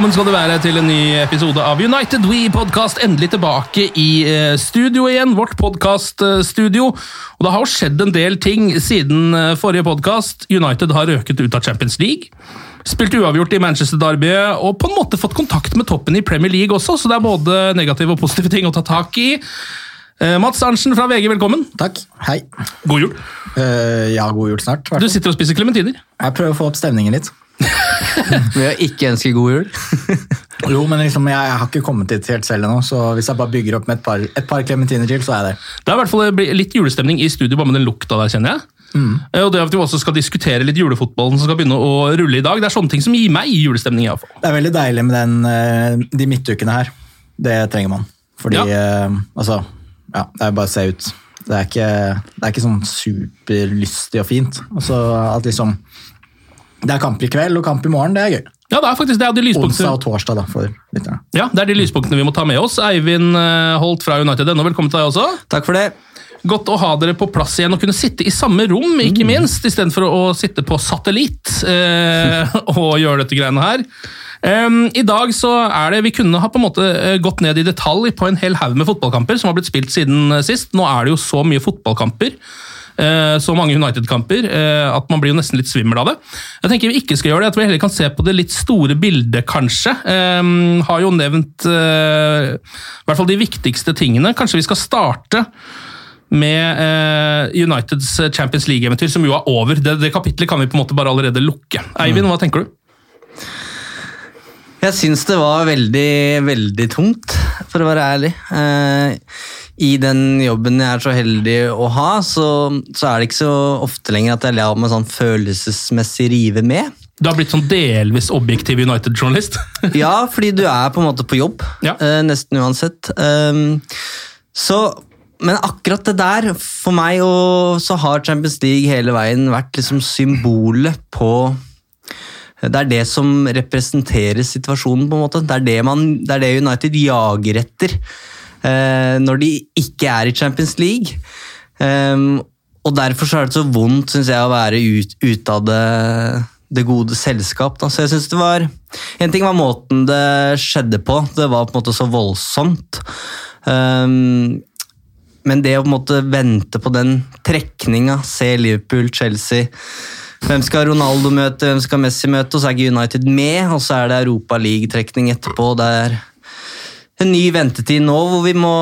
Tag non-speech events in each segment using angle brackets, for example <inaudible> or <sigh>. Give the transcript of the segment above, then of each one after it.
Velkommen skal du være til en ny episode av United We Podcast. Endelig tilbake i eh, studio igjen, vårt podkaststudio. Og det har jo skjedd en del ting siden eh, forrige podkast. United har røket ut av Champions League. Spilt uavgjort i Manchester Derby og på en måte fått kontakt med toppen i Premier League også, så det er både negative og positive ting å ta tak i. Eh, Mats Arntzen fra VG, velkommen. Takk. Hei. God jul. Uh, ja, god jul snart. Du sitter og spiser klementiner. Jeg prøver å få opp stemningen litt. <laughs> Ved å ikke ønske god jul. <laughs> Jo, men liksom, jeg, jeg har ikke kommet dit helt selv ennå, så hvis jeg bare bygger opp med et par, et par klementiner til, så er jeg der. Det er i hvert fall litt julestemning i studio, bare med den lukta der, kjenner jeg. Mm. Og det at vi også skal diskutere litt julefotballen som skal begynne å rulle i dag. Det er sånne ting som gir meg julestemning. i hvert fall. Det er veldig deilig med den, eh, de midtukene her. Det trenger man. Fordi, ja. altså, ja, det er bare å se ut. Det er ikke, det er ikke sånn superlystig og fint. Altså, at liksom, det er kamp i kveld og kamp i morgen, det er gøy. Ja, det er faktisk det. er de Onsdag lyspunktene, og torsdag da, for lytterne. ja, det er de lyspunktene vi må ta med oss. Eivind eh, Holt fra United.no, velkommen til deg også. Takk for det. Godt å ha dere på plass igjen og kunne sitte i samme rom, ikke minst, istedenfor å sitte på satellitt eh, <laughs> og gjøre dette greiene her. Um, I dag så er det Vi kunne ha på en måte eh, gått ned i detalj på en hel haug med fotballkamper som har blitt spilt siden eh, sist. Nå er det jo så mye fotballkamper. Eh, Så mange United-kamper eh, at man blir jo nesten litt svimmel av det. Jeg tenker vi ikke skal gjøre det, jeg tror vi heller kan se på det litt store bildet, kanskje. Em, har jo nevnt eh, i hvert fall de viktigste tingene. Kanskje vi skal starte med eh, Uniteds Champions League-eventyr, som jo er over. Det, det kapitlet kan vi på en måte bare allerede lukke. Eivind, hva tenker du? Jeg syns det var veldig, veldig tungt, for å være ærlig. I den jobben jeg er så heldig å ha, så, så er det ikke så ofte lenger at jeg lar meg sånn følelsesmessig rive med. Du har blitt sånn delvis objektiv United-journalist. <laughs> Ja, fordi du er på en måte på jobb, Ja. eh, nesten uansett. Um, så, men akkurat det der, for meg, og så har Champions League hele veien vært liksom symbolet på Det er det som representerer situasjonen, på en måte. Det er det, man, det, er det United jager etter når de ikke er i Champions League. Um, og derfor så er det så vondt, syns jeg, å være ut, ute av det, det gode selskap. Da. Så jeg synes det var En ting var måten det skjedde på. Det var på en måte så voldsomt. Um, men det å på en måte vente på den trekninga, se Liverpool, Chelsea Hvem skal Ronaldo møte, hvem skal Messi møte, og så er ikke United med. Og så er det Europa League-trekning etterpå. der er en ny ventetid nå hvor vi må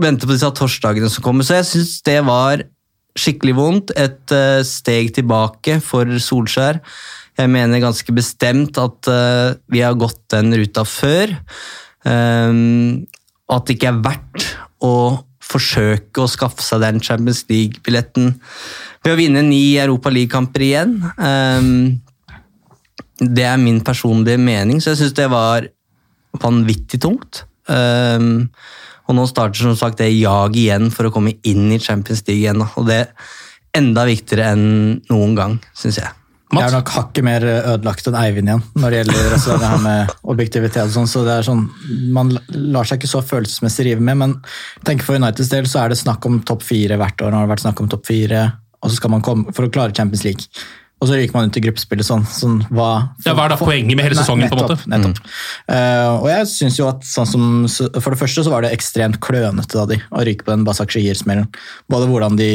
vente på disse torsdagene som kommer. Så jeg syns det var skikkelig vondt. Et eh, steg tilbake for Solskjær. Jeg mener ganske bestemt at eh, vi har gått den ruta før. Um, at det ikke er verdt å forsøke å skaffe seg den Champions League-billetten ved å vinne ni Europa League-kamper igjen. Um, det er min personlige mening, så jeg syns det var vanvittig tungt. Um, og nå starter som sagt det jaget igjen for å komme inn i Champions League igjen. Og det er enda viktigere enn noen gang, syns jeg. Jeg er nok hakket mer ødelagt enn Eivind igjen når det gjelder altså, det her med objektivitet. og sånn, så det er sånn, Man lar seg ikke så følelsesmessig rive med, men tenk for Uniteds del så er det snakk om topp fire hvert år. Nå har det vært snakk om topp fire, og så skal man komme for å klare Champions League. Og så ryker man ut i gruppespillet sånn. sånn hva, Ja, hva er da poenget med hele sesongen, på en måte? Nettopp. Mm. Uh, og jeg synes jo at sånn som, For det første så var det ekstremt klønete da de å ryke på den Basak Shihir-smellen. Både hvordan, de,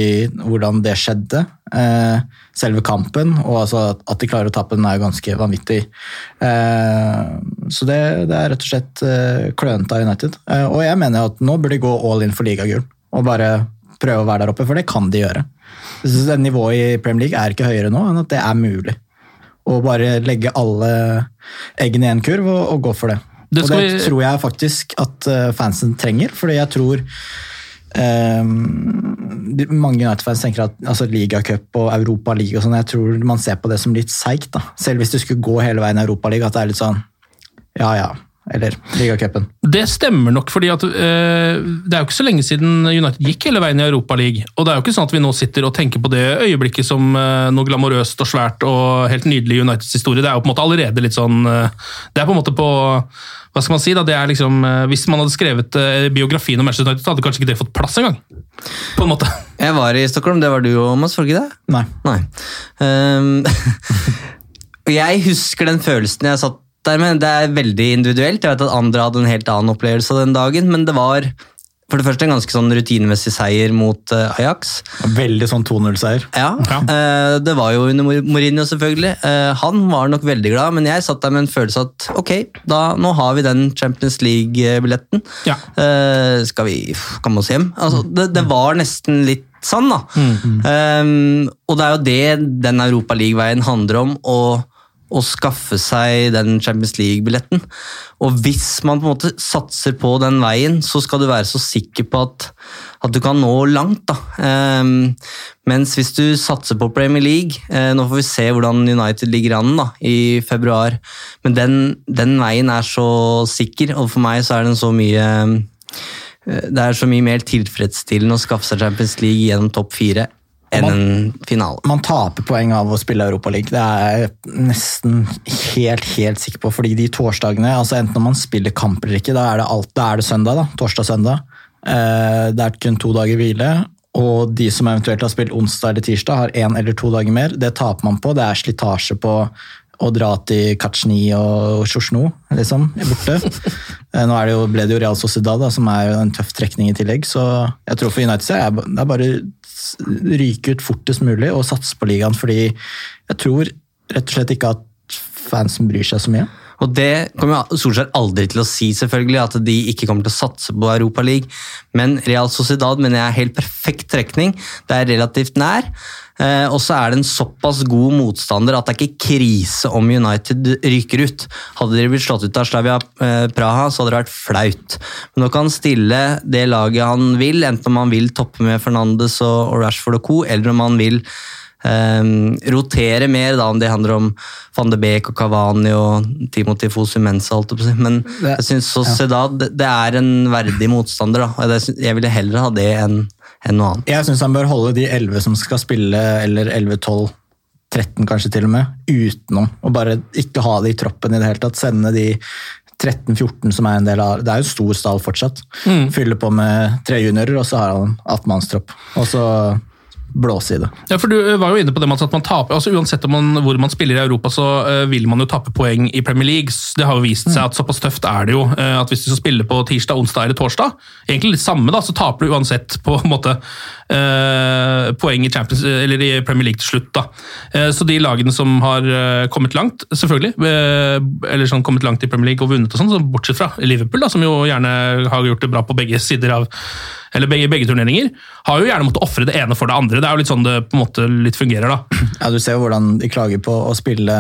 hvordan det skjedde, uh, selve kampen, og altså at- de klarer å tape den er jo ganske vanvittig. Uh, så det, det er rett og slett klønete av United. Og jeg mener at nå burde de gå all in for ligagull og bare prøve å være der oppe, for det kan de gjøre. Det Nivået i Premier League er ikke høyere nå enn at det er mulig. Og bare legge alle eggene i en kurv og, og gå for det. Det og det vi- tror jeg faktisk at eh, fansen trenger, fordi jeg tror Um, mange United-fans tenker at altså, ligacup og Europaliga og sånn, jeg tror man ser på det som litt seigt. Selv hvis du skulle gå hele veien i Europaliga, at det er litt sånn ja ja, eller ligacupen. Det stemmer nok, fordi at eh, det er jo ikke så lenge siden United gikk hele veien i Europaligaen. Og det er jo ikke sånn at vi nå sitter og tenker på det øyeblikket som eh, noe glamorøst og svært og helt nydelig i Uniteds historie. Det er jo på en måte allerede litt sånn eh, Det er på en måte på Hva skal man si? da, det er liksom, Hvis man hadde skrevet biografien om Manchester United, så hadde kanskje ikke det fått plass engang. På en måte. <laughs> Jeg var i Stockholm, det var du òg, Mads, var det ikke det? Nei. Nei. Um, <laughs> jeg husker den følelsen jeg satt der med. Det er veldig individuelt. Jeg vet at andre hadde en helt annen opplevelse den dagen, men det var for det første en ganske sånn rutinemessig seier mot eh, Ajax. Veldig sånn 2-0-seier. Ja, eh, det var jo under Mourinho selvfølgelig. Eh, han var nok veldig glad, men jeg satt der med en følelse at ok, da, nå har vi den Champions League-billetten. Ja. Eh, skal vi komme oss hjem? Altså, det, det var nesten litt sånn, da. Um, og det er jo det den Europa League-veien handler om. å å skaffe seg den Champions League-billetten. Og hvis man på en måte satser på den veien, så skal du være så sikker på at, at du kan nå langt. Ehm, mens hvis du satser på Premier League uh, Nå får vi se hvordan United ligger an da, i februar, men den, den veien er så sikker, og for meg så er den så mye eh, Det er så mye mer tilfredsstillende å skaffe seg Champions League gjennom topp fire enn en finale. Man taper poeng av å spille Europaliga. Det er jeg nesten helt helt sikker på. fordi de torsdagene, altså enten om man spiller kamp eller ikke, da er det, alt, da er det søndag. da, Torsdag-søndag. Eh, det er kun to dager hvile. Og de som eventuelt har spilt onsdag eller tirsdag, har én eller to dager mer. Det taper man på. Det er slitasje på å dra til Kachni og Sjosjno, liksom, borte. Eh, Nå er det jo, ble det jo Real Sociedad, da, som er en tøff trekning i tillegg. Så jeg tror for United så er det bare ryke ut fortest mulig og satse på ligaen, fordi jeg tror rett og slett ikke at fansen bryr seg så mye. Og det kommer Solskjær aldri til å si, selvfølgelig, at de ikke kommer til å satse på Europaligaen. Men Real Sociedad mener jeg er helt perfekt trekning. Det er relativt nær. Eh, og så er det en såpass god motstander at det er ikke krise om United ryker ut. Hadde de blitt slått ut av Slavia eh, Praha, så hadde det vært flaut. Men nå kan han stille det laget han vil, enten om han vil toppe med Fernandes og Rashford og co., eller om han vil Um, rotere mer, da, om det handler om van de Beek og Cavani og Timothy Fosu Mensa. Men Det- jeg syns Sociedad det, det er en verdig motstander. Da. Jeg ville heller ha det enn en noe annet. Jeg syns han bør holde de 11 som skal spille, eller 11, 12, 13 kanskje til og med, utenom. Og bare ikke ha det i troppen i det hele tatt. Sende de 13-14 som er en del av Det er jo stor stall fortsatt. Fylle på med tre juniorer, og så har han 18-mannstropp. Og så blåse i det. Ja, for Du eh, var jo inne på det at man taper, altså Uansett om man, hvor man spiller i Europa, så eh, vil man jo tape poeng i Premier League. Det har jo vist seg at såpass tøft er det jo. eh, at Hvis du skal spille på tirsdag, onsdag eller torsdag, egentlig litt samme, da, så taper du uansett på <laughs> en måte eh, poeng i, Champions, eller i Premier League til slutt. da. Eh, så de lagene som har kommet langt, selvfølgelig, eller sånn kommet langt i Premier League og vunnet, og sånn, så bortsett fra Liverpool, da, som jo gjerne har gjort det bra på begge sider av eller begge, begge turneringer, har jo gjerne måttet ofre det ene for det andre. Det er jo litt sånn det på en måte litt fungerer, da. Ja, Du ser jo hvordan de klager på å spille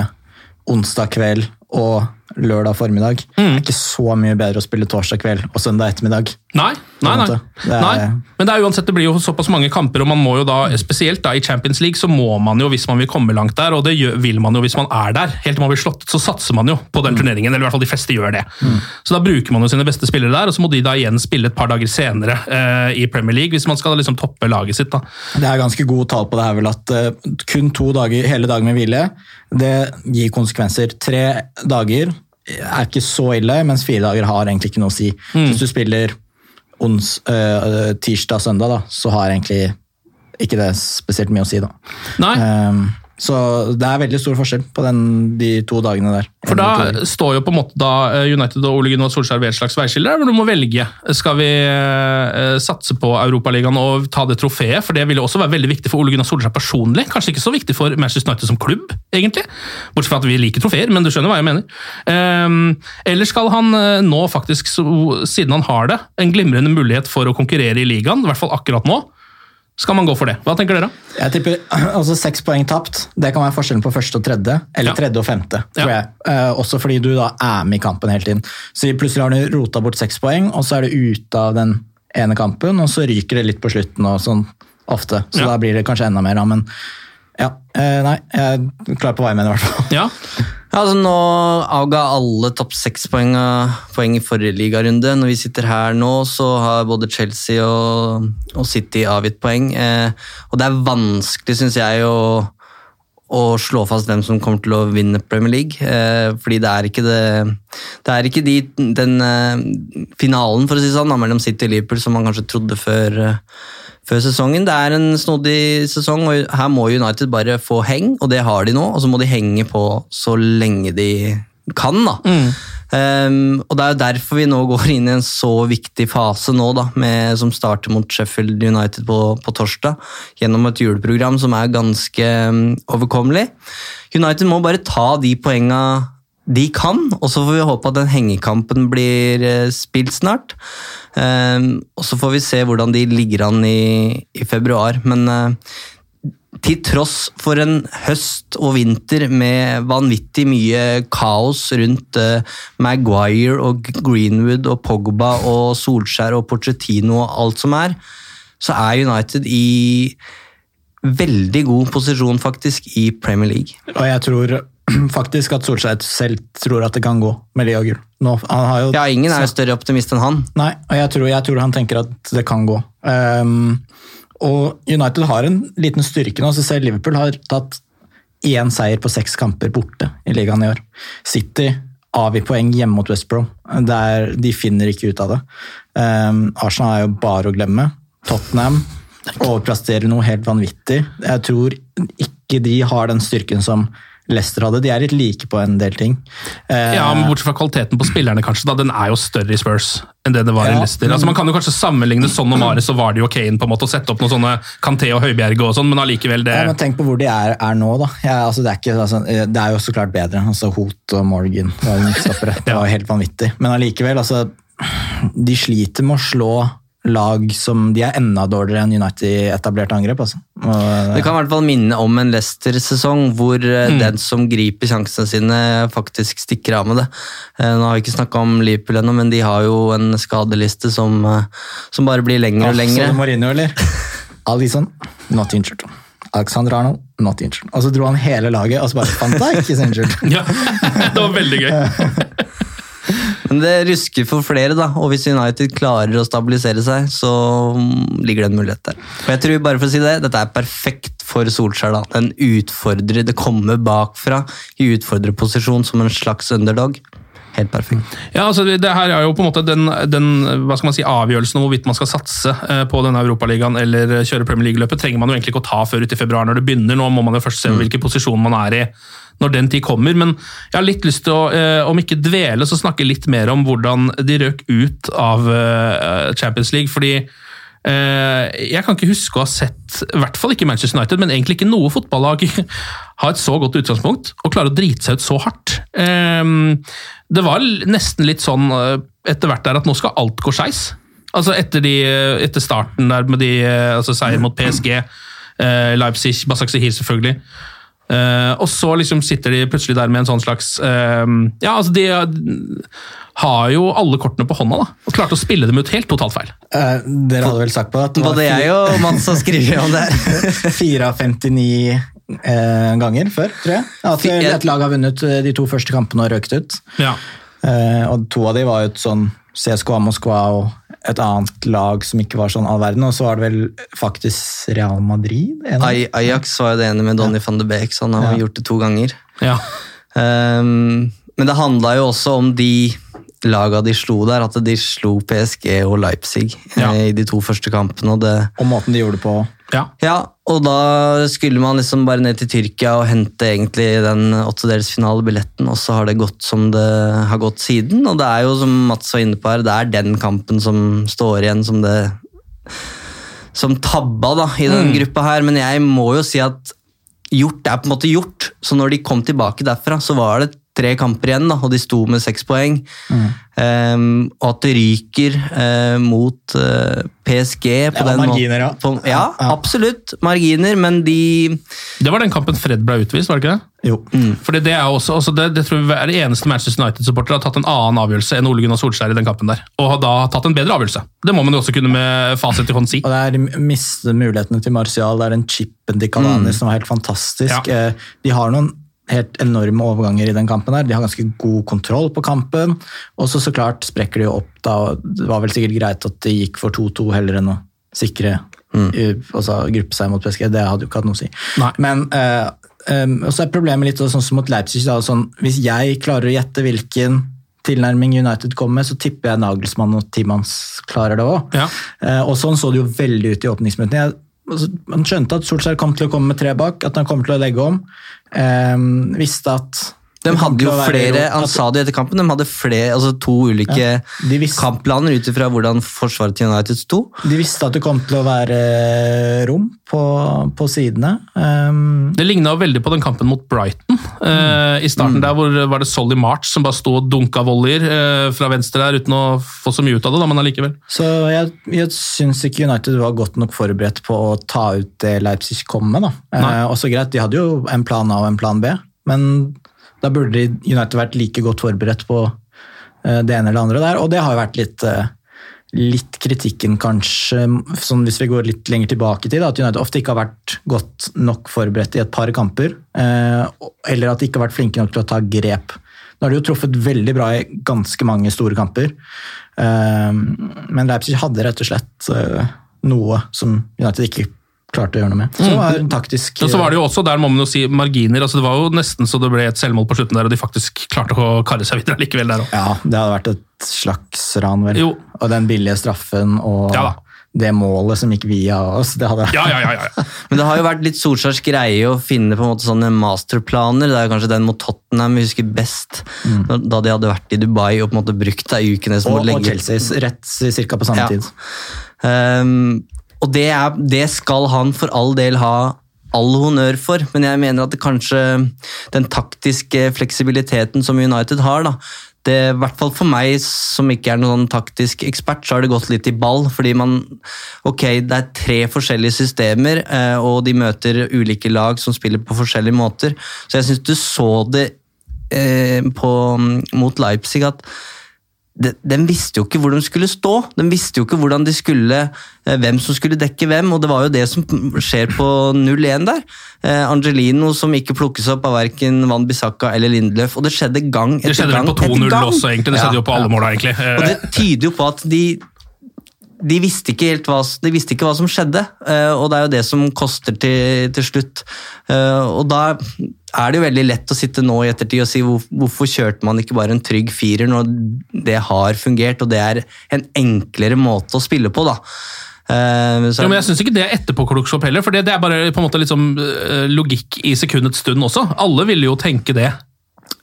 onsdag kveld og lørdag formiddag. Det er ikke så mye bedre å spille torsdag kveld og søndag ettermiddag. Nei, nei, en nei. måte. Det er- nei. Men det er uansett, det blir jo såpass mange kamper, og man må jo da, spesielt da i Champions League, så må man jo hvis man vil komme langt der, og det gjør, vil man jo hvis man er der. Helt til man blir slått, så satser man jo på den turneringen, eller i hvert fall de fleste gjør det. Så da bruker man jo sine beste spillere der, og så må de da igjen spille et par dager senere eh, i Premier League, hvis man skal liksom toppe laget sitt. da. Det er ganske god tall på det her vel at eh, kun to dager, hele dagen med hvile, det gir konsekvenser. Tre dager er ikke så ille, mens fire dager har egentlig ikke noe å si. Mm. Hvis du spiller ons, øh, tirsdag søndag, da, så har egentlig ikke det spesielt mye å si. da. Nei. Ehm, så det er veldig stor forskjell på den, de to dagene der. For da står jo på en måte da eh, United og Ole Gunnar Solskjær ved et slags veiskille, hvor du må velge. Skal vi eh, satse på Europaligaen og ta det trofeet? For det vil jo også være veldig viktig for Ole Gunnar Solskjær personlig. Kanskje ikke så viktig for Manchester United som klubb, egentlig. Bortsett fra at vi liker trofeer, men du skjønner hva jeg mener. Ehm, eller skal han eh, nå faktisk, siden han har det, en glimrende mulighet for å konkurrere i ligaen, i hvert fall akkurat nå, skal man gå for det? Hva tenker dere? Jeg tipper <clears throat> altså Seks poeng tapt, det kan være forskjellen på første og tredje. Eller Ja. tredje og femte, tror Ja. jeg. Eh, også fordi du da er med i kampen hele tiden. Så plutselig har du rota bort seks poeng, og så er du ute av den ene kampen, og så ryker det litt på slutten og sånn ofte. Så Ja. da blir det kanskje enda mer, da. Men ja, eh, nei, jeg er klar på hva jeg mener, i hvert fall. Ja, Ja, <laughs> altså Nå avga alle topp seks-poeng poeng i forrige ligarunde. Når vi sitter her nå, så har både Chelsea og, og City avgitt poeng. Eh, og det er vanskelig, syns jeg, å, å slå fast hvem som kommer til å vinne Premier League. Eh, fordi det er ikke, det, det er ikke de, den eh, finalen for å si sånn, mellom City og Liverpool som man kanskje trodde før. eh, før sesongen. Det er en snodig sesong, og her må United bare få heng, og det har de nå. Og så må de henge på så lenge de kan, da. Um, og Det er jo derfor vi nå går inn i en så viktig fase nå, da, med, som starter mot Sheffield United på, på torsdag, gjennom et juleprogram som er ganske um, overkommelig. United må bare ta de poenga de kan, og så får vi håpe at den hengekampen blir eh, spilt snart. Um, og så får vi se hvordan de ligger an i, i februar. Men eh, til tross for en høst og vinter med vanvittig mye kaos rundt eh, Maguire og Greenwood og Pogba og Solskjær og Pochettino og alt som er, så er United i veldig god posisjon faktisk i Premier League. Og jeg tror <clears throat> faktisk at Solskjær selv tror at det kan gå med Leo Gull. Ja, ingen er jo større optimist enn han. Nei, og jeg tror, jeg tror han tenker at det kan gå. Um, og United har en liten styrke nå. så selv Liverpool har tatt én seier på seks kamper borte i ligaen i år. City avgir poeng hjemme mot West Brom. Der de finner ikke ut av det. Um, Arsenal er jo bare å glemme. Tottenham overpresterer noe helt vanvittig. Jeg tror ikke de har den styrken som Leicester hadde. De er litt like på en del ting. Eh, Ja, men Bortsett fra kvaliteten på spillerne, kanskje. da, Den er jo større i Spurs enn det det var i Ja, Leicester. Altså, man kan jo kanskje sammenligne sånn og Mares og Vardi og Kane på en måte, og sette opp noen sånne Kanté og Høibjerge og sånn, men allikevel det Ja, men Tenk på hvor de er, er nå, da. Ja, altså, det, er ikke, altså, det er jo så klart bedre. Altså, Hoot og Morgan <laughs> var jo midtstoppere. Det var jo helt vanvittig. Men allikevel, altså De sliter med å slå lag som De er enda dårligere enn United i etablert angrep. Altså. Og, Det kan i hvert fall minne om en Leicester-sesong hvor mm. den som griper sjansene sine, faktisk stikker av med det. Eh, Nå har vi ikke snakka om Liverpool ennå, men de har jo en skadeliste som, eh, som bare blir lengre og lengre. du Marino, eller? <laughs> Alison, not injured. Alexander Arnold, not injured. Og så dro han hele laget, og så bare fant jeg ikke injured. <laughs> Ja, det var veldig gøy. <laughs> Men det rusker for flere, da. Og hvis United klarer å stabilisere seg, så mm, ligger det en mulighet der. Og jeg tror bare for å si det, Dette er perfekt for Solskjær. da. Den utfordrer, Det kommer bakfra i utfordrerposisjon som en slags underdog. Helt perfekt. Ja, altså det, her er jo på en måte den, den hva skal man si, avgjørelsen om hvorvidt man skal satse eh, på denne Europaligaen eller kjøre Premier League-løpet, trenger man jo egentlig ikke å ta før ut i februar når det begynner. Nå må man jo først se hvilken posisjon man er i når den tid kommer. Men jeg har litt lyst til å, eh, om ikke dvele, så snakke litt mer om hvordan de røk ut av eh, Champions League. fordi Jeg kan ikke huske å ha sett, i hvert fall ikke Manchester United, men egentlig ikke noe fotballag <laughs> ha et så godt utgangspunkt og klare å drite seg ut så hardt. Eh, Det var nesten litt sånn eh, etter hvert der at nå skal alt gå skeis. Altså etter, de, etter starten der med de, eh, altså seier mot PSG, eh, Leipzig, Basak Sehir selvfølgelig. Eh, og så liksom sitter de plutselig der med en sånn slags eh, Ja, altså de eh, har jo alle kortene på hånda, da. Og klarte å spille dem ut helt totalt feil. Eh, dere hadde vel sagt på at det var Både jeg og Mats har skrevet om det. <laughs> her. 4 av 59 eh, ganger før, tror jeg. At et lag har vunnet eh, de to første kampene og røkt ut. Ja. Eh, og to av de var jo et sånn CSKA Moskva og et annet lag som ikke var sånn all verden. Og så var det vel faktisk Real Madrid? Aj- Ajax var jo det ene med Donny van de Beek, så han har Ja. gjort det to ganger. Ja. Um, men det handla jo også om de laga de slo der, at de slo PSG og Leipzig Ja. eh, i de to første kampene. og det Og måten de gjorde det på. ja. Ja, og da skulle man liksom bare ned til Tyrkia og hente egentlig den åttedelsfinalebilletten, og så har det gått som det har gått siden. Og det er jo, som Mats var inne på her, det er den kampen som står igjen som det som tabba da, i den gruppa her. Men jeg må jo si at gjort er på en måte gjort. Så når de kom tilbake derfra, så var det tre kamper igjen, da, og de sto med seks poeng. Ehm, og at det ryker uh, mot uh, PSG på Ja, den marginer, ja. På, ja, Ja, absolutt. Marginer, men de Det var den kampen Fred ble utvist, var det ikke det? Jo. Fordi det er også, altså det, det tror jeg er det eneste Manchester United-supporter har tatt en annen avgjørelse enn Ole Gunnar Solskjær i den kampen der. Og har da tatt en bedre avgjørelse. Det må man jo også kunne med fasit i hånd si. Og det er miste mulighetene til Martial. Det er den chipen de til mm. som er helt fantastisk. Ja. Eh, De har noen helt enorme overganger i den kampen. her. De har ganske god kontroll på kampen. Og så så klart sprekker de jo opp da. Det var vel sikkert greit at de gikk for 2-2 heller enn å sikre mm. altså, gruppe seg mot PSG. Det hadde jo ikke hatt noe å si. Nei. Men uh, um, så er problemet litt sånn som mot Leipzig. Da, sånn, hvis jeg klarer å gjette hvilken tilnærming United kommer med, så tipper jeg Nagelsmann og Timans klarer det òg. Ja. Uh, og sånn så det jo veldig ut i åpningsminuttene. Altså, Man skjønte at Solskjær kom til å komme med tre bak, at han kommer til å legge om. Eh, visste at De hadde jo flere, Han sa det etter kampen, de hadde flere, altså to ulike Ja, visste- kampplaner ut ifra hvordan forsvaret til United sto. De visste at det kom til å være eh, rom på, på sidene. Um, Det ligna veldig på den kampen mot Brighton. Eh, I starten der hvor var det Solly March som bare sto og dunka volleyer uh, fra venstre der uten å få så mye ut av det, da, men allikevel. så jeg, jeg syns ikke United var godt nok forberedt på å ta ut det Leipzig kom med. da. Eh, også greit, De hadde jo en plan A og en plan B, men da burde United vært like godt forberedt på eh, det ene eller det andre der. Og det har jo vært litt, eh, litt kritikken, kanskje, sånn hvis vi går litt lenger tilbake i tid, da, at United ofte ikke har vært godt nok forberedt i et par kamper. eh, Eller at de ikke har vært flinke nok til å ta grep. Nå har de jo truffet veldig bra i ganske mange store kamper. Men Leipzig hadde rett og slett noe som United ikke klarte å gjøre noe med. Så var en taktisk Og så var det jo også, der må man jo si marginer. altså Det var jo nesten så det ble et selvmål på slutten der, og de faktisk klarte å karre seg videre likevel der òg. Ja, det hadde vært et slags ran, vel. Jo. Og den billige straffen og Ja da. det målet som gikk via oss. Det hadde Ja, ja, ja. <laughs> Men det har jo vært litt Solskjærs greie å finne på en måte sånne masterplaner. Det er jo kanskje den mot Tottenham vi husker best, da de hadde vært i Dubai og på en måte brukt de ukene som og, å og Chelsea, rett ca. på samme Ja. tid. Ehm, og det, er, det skal han for all del ha all honnør for, men jeg mener at det kanskje den taktiske fleksibiliteten som United har, da, det, i hvert fall for meg som ikke er noen taktisk ekspert, så har det gått litt i ball. Fordi man Ok, det er tre forskjellige systemer, eh, og de møter ulike lag som spiller på forskjellige måter. Så jeg syns du så det eh, på, mot Leipzig at de, de visste jo ikke hvor de skulle stå. De visste jo ikke hvordan de skulle, eh, hvem som skulle dekke hvem, og det var jo det som skjer på 0-1 der. Eh, Angelino som ikke plukkes opp av verken Van Bissaka eller Lindløf, og det skjedde gang etter gang. Det skjedde gang på 2-0 også, egentlig. Det skjedde Ja, jo på alle ja. måla, egentlig. Og det tyder jo på at de de visste ikke helt hva, de visste ikke hva som skjedde, eh, og det er jo det som koster til, til slutt. Eh, Og da er det jo veldig lett å sitte nå i ettertid og si hvor, hvorfor kjørte man ikke bare en trygg firer når det har fungert, og det er en enklere måte å spille på, da. Uh, så- Jo, men Jeg syns ikke det er etterpåklokskap heller, for det, det er bare på en måte liksom, logikk i sekundets stund også. Alle ville jo tenke det.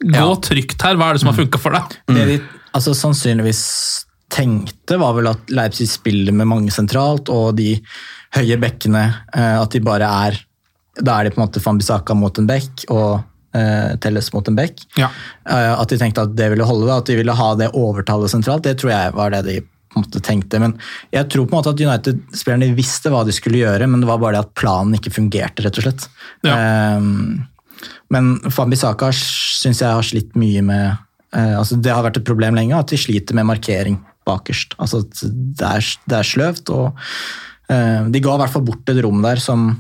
Gå Ja. trygt her, hva er det som har funka for deg? Det de altså, sannsynligvis tenkte, var vel at Leipzig spiller med mange sentralt, og de høye bekkene eh, At de bare er Da er de på en måte Fambisaka mot en bekk og eh, Telles mot en bekk. Ja. Eh, at de tenkte at det ville holde, at de ville ha det overtallet sentralt, det tror jeg var det de på en måte tenkte. Men jeg tror på en måte at United-spillerne visste hva de skulle gjøre, men det var bare det at planen ikke fungerte, rett og slett. Ja. Eh, Men Fambisaka syns jeg har slitt mye med eh, altså Det har vært et problem lenge at de sliter med markering bakerst. Altså det er, det er sløvt, og eh, de ga i hvert fall bort et rom der som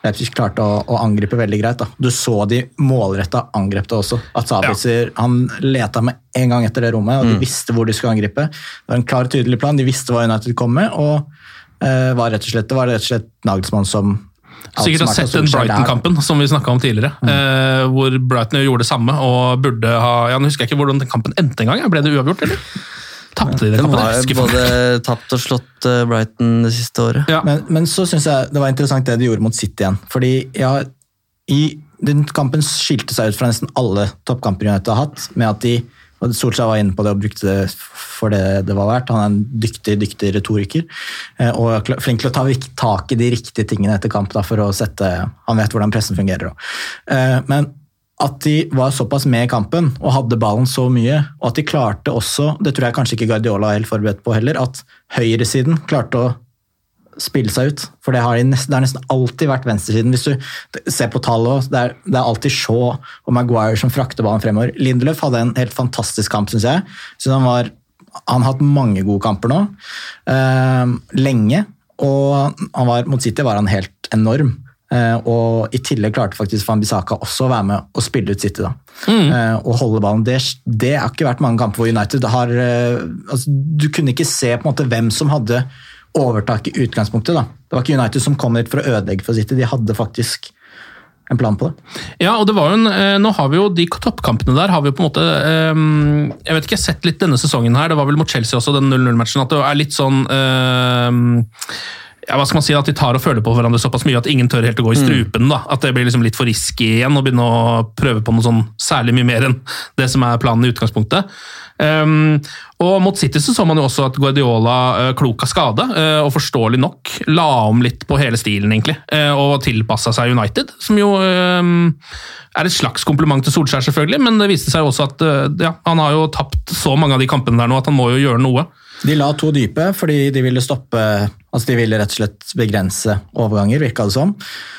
Leipzig klarte å, å angripe veldig greit. Da. Du så de målretta angrep det også. At Sabitzer han leta med en gang etter det rommet, og de Mm. visste hvor de skulle angripe. Det var en klar, tydelig plan. De visste hva United kom med, og eh, var og slett, det var rett og slett Nagelsmann som Sikkert har sett den Brighton-kampen som vi snakka om tidligere. eh, hvor Brighton gjorde det samme og burde ha ja, Nå husker jeg ikke hvordan den kampen endte engang. Ble det uavgjort, eller? Tapte de den Den De har både tapt og slått eh, Brighton det siste året. Men, men så syns jeg det var interessant det de gjorde mot City igjen. Fordi ja, i den kampen skilte seg ut fra nesten alle toppkamper United har hatt, med at de og Solskjær var inne på det og brukte det for det det var verdt. Han er en dyktig dyktig retoriker eh, og flink til å ta tak i de riktige tingene etter kamp. Da, for å sette, Han vet hvordan pressen fungerer. også. Eh, Men at de var såpass med i kampen og hadde ballen så mye, og at de klarte også, det tror jeg kanskje ikke Guardiola er helt forberedt på heller, at høyresiden klarte å spille seg ut. For det har, de nesten, det har nesten alltid vært venstresiden. Hvis du ser på tallet det er, det er alltid Shaw og Maguire som frakter ballen fremover. Lindelöf hadde en helt fantastisk kamp, syns jeg. Så han, var, han har hatt mange gode kamper nå. Uh, lenge. Og var, mot City var han helt enorm. Eh, og i tillegg klarte faktisk Fambisaka også å være med og spille ut City. da. Mm. og holde ballen. Det, det har ikke vært mange kamper hvor United har eh, altså, Du kunne ikke se på en måte hvem som hadde overtak i utgangspunktet. da. Det var ikke United som kom dit for å ødelegge for City. De hadde faktisk en plan på det. Ja, og det var jo en, eh, nå har vi jo de toppkampene der har vi jo på en måte eh, Jeg vet ikke, jeg har sett litt denne sesongen her, det var vel mot Chelsea også, den 0-0-matchen, at det er litt sånn eh, ja, hva skal man si, At de tar og føler på hverandre såpass mye at ingen tør helt å gå i strupen. da, At det blir liksom litt for risky igjen å begynne å prøve på noe sånn særlig mye mer enn det som er planen i utgangspunktet. Um, og Mot City så så man jo også at Guardiola, uh, klok av skade, uh, og forståelig nok, la om litt på hele stilen, egentlig, uh, og tilpassa seg United. Som jo um, er et slags kompliment til Solskjær, selvfølgelig, men det viste seg jo også at ja, han har jo tapt så mange av de kampene der nå at han må jo gjøre noe. De la to dype fordi de ville stoppe altså De ville rett og slett begrense overganger, virka det som.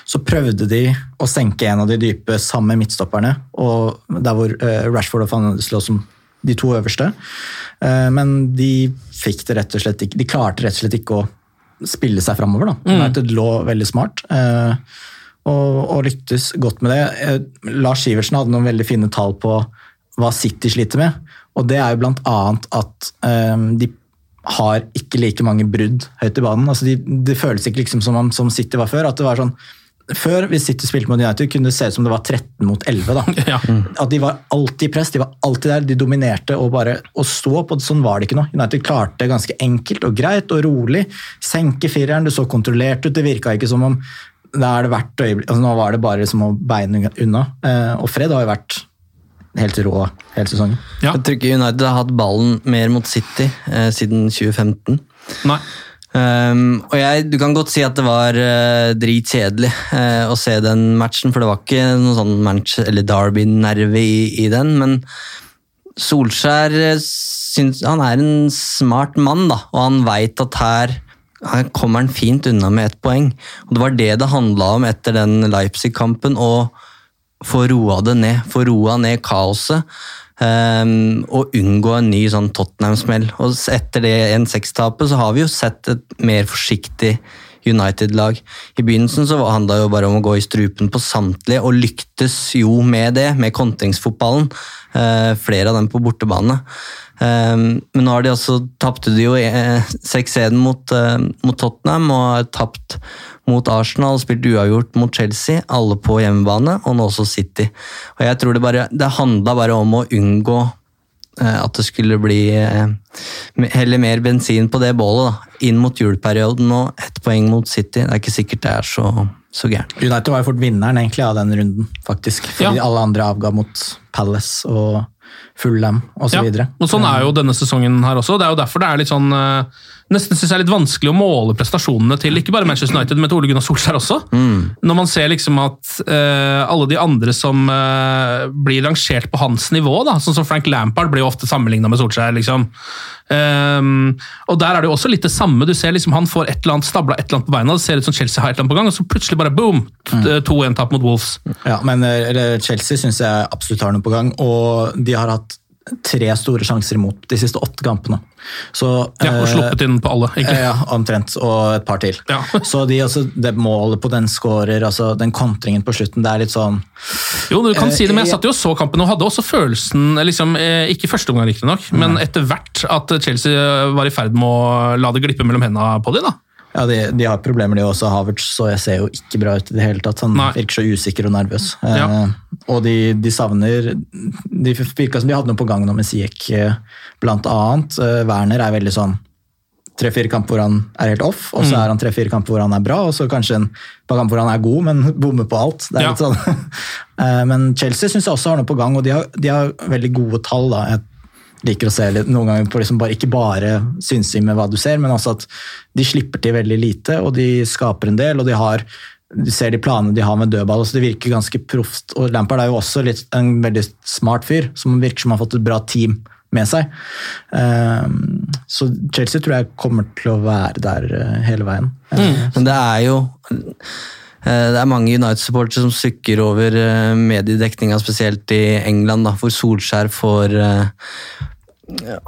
Så prøvde de å senke en av de dype sammen med midtstopperne, og der hvor eh, Rashford og van lå som de to øverste. Eh, men de fikk det rett og slett ikke De klarte rett og slett ikke å spille seg framover. Mm. United lå veldig smart. eh, og, og lyktes godt med det. Lars Sivertsen hadde noen veldig fine tall på hva City sliter med. Og det er jo blant annet at de har ikke like mange brudd høyt i banen. Altså de, det føles ikke liksom som, om- som City var før. at det var sånn før, hvis City spilte mot United, kunne det se ut som det var 13 mot 11. da. <laughs> At De var alltid i press, de var alltid der, de dominerte og bare og stå på. Sånn var det ikke nå. United klarte ganske enkelt og greit og rolig. Senke fireren, det så kontrollert ut. Det virka ikke som om det er det hvert øyeblikk, altså Nå var det bare som å beine unna. Eh, og Fred har jo vært helt rå hele sesongen. Jeg tror ikke United har hatt ballen mer mot City eh, siden 2015. Nei. Um, og jeg, Du kan godt si at det var uh, dritkjedelig uh, å se den matchen, for det var ikke noe sånn match, eller Derby-nerve i, i den. Men Solskjær eh, syns, han er en smart mann, da, og han veit at her her kommer han fint unna med ett poeng. Og Det var det det handla om etter den Leipzig-kampen. Å få roa det ned, få roa ned kaoset. Um, og unngå en ny sånn Tottenham-smell. Og etter det 1-6-tapet så har vi jo sett et mer forsiktig United-lag. I begynnelsen så handla det jo bare om å gå i strupen på samtlige, og lyktes jo med det, med kontringsfotballen. Uh, flere av dem på bortebane. Um, men nå har de altså tapte de jo eh, 6-1 mot, uh, mot Tottenham og har tapt mot Arsenal og spilt uavgjort mot Chelsea, alle på hjemmebane, og nå også City. Og jeg tror Det bare, det handla bare om å unngå eh, at det skulle bli eh, heller mer bensin på det bålet. da. Inn mot juleperioden og ett poeng mot City. Det er ikke sikkert det er så, så gærent. United var jo fort vinneren egentlig av den runden, faktisk. Fordi Ja. alle andre avga mot Palace og Fulham osv. Ja, og sånn er jo denne sesongen her også. Det er jo derfor det er litt sånn eh, nesten synes jeg er litt vanskelig å måle prestasjonene til ikke bare Manchester United, men til Ole Gunnar Solskjær også. Når man ser liksom at uh, alle de andre som uh, blir rangert på hans nivå, da, sånn som Frank Lampard blir jo ofte sammenligna med Solskjær. liksom. Um, og der er det jo også litt det samme. Du ser liksom Han får et eller annet stabla et eller annet på beina, det ser ut som Chelsea har et eller annet på gang, og så plutselig bare boom! 2-1-tap mot Wolves. Ja, men eh, Chelsea syns jeg absolutt har noe på gang, og de har hatt tre store sjanser imot de siste åtte kampene. Så, Ja, Og eh, sluppet inn på alle, egentlig. Ja, omtrent. Og et par til. Ja. <laughs> Så de, altså, det målet på den scorer, altså den kontringen på slutten, det er litt sånn Jo, du kan Eh, si det, men jeg satt jo og så kampen og hadde også følelsen, liksom, eh, ikke første omgang riktignok, men etter hvert at Chelsea var i ferd med å la det glippe mellom hendene på dem. da. Ja, de, de har problemer, de også. Havertz så jeg ser jo ikke bra ut i det hele tatt. Han Nei. virker så usikker og nervøs. Ja. Eh, og de, de savner De virka som de hadde noe på gang nå med Siek, eh, blant annet. Eh, Werner er veldig sånn tre-fire kamper hvor han er helt off, og så Mm. er han tre-fire kamper hvor han er bra, og så kanskje en par kamper hvor han er god, men <laughs> bommer på alt. Det er Ja. sånn. <laughs> Eh, men Chelsea syns jeg også har noe på gang, og de har, de har veldig gode tall. da. Jeg liker å se litt, noen ganger på liksom bare, ikke bare synsing med hva du ser, men også at de slipper til veldig lite, og de skaper en del, og de har du ser de planene de har med dødball, så det virker ganske proft. Og Lampard er jo også litt, en veldig smart fyr, som virker som har fått et bra team med seg. Ehm, så Chelsea tror jeg kommer til å være der eh, hele veien. Men det er jo eh, det er mange United-supportere som sukker over eh, mediedekninga, spesielt i England, da, hvor Solskjær får eh,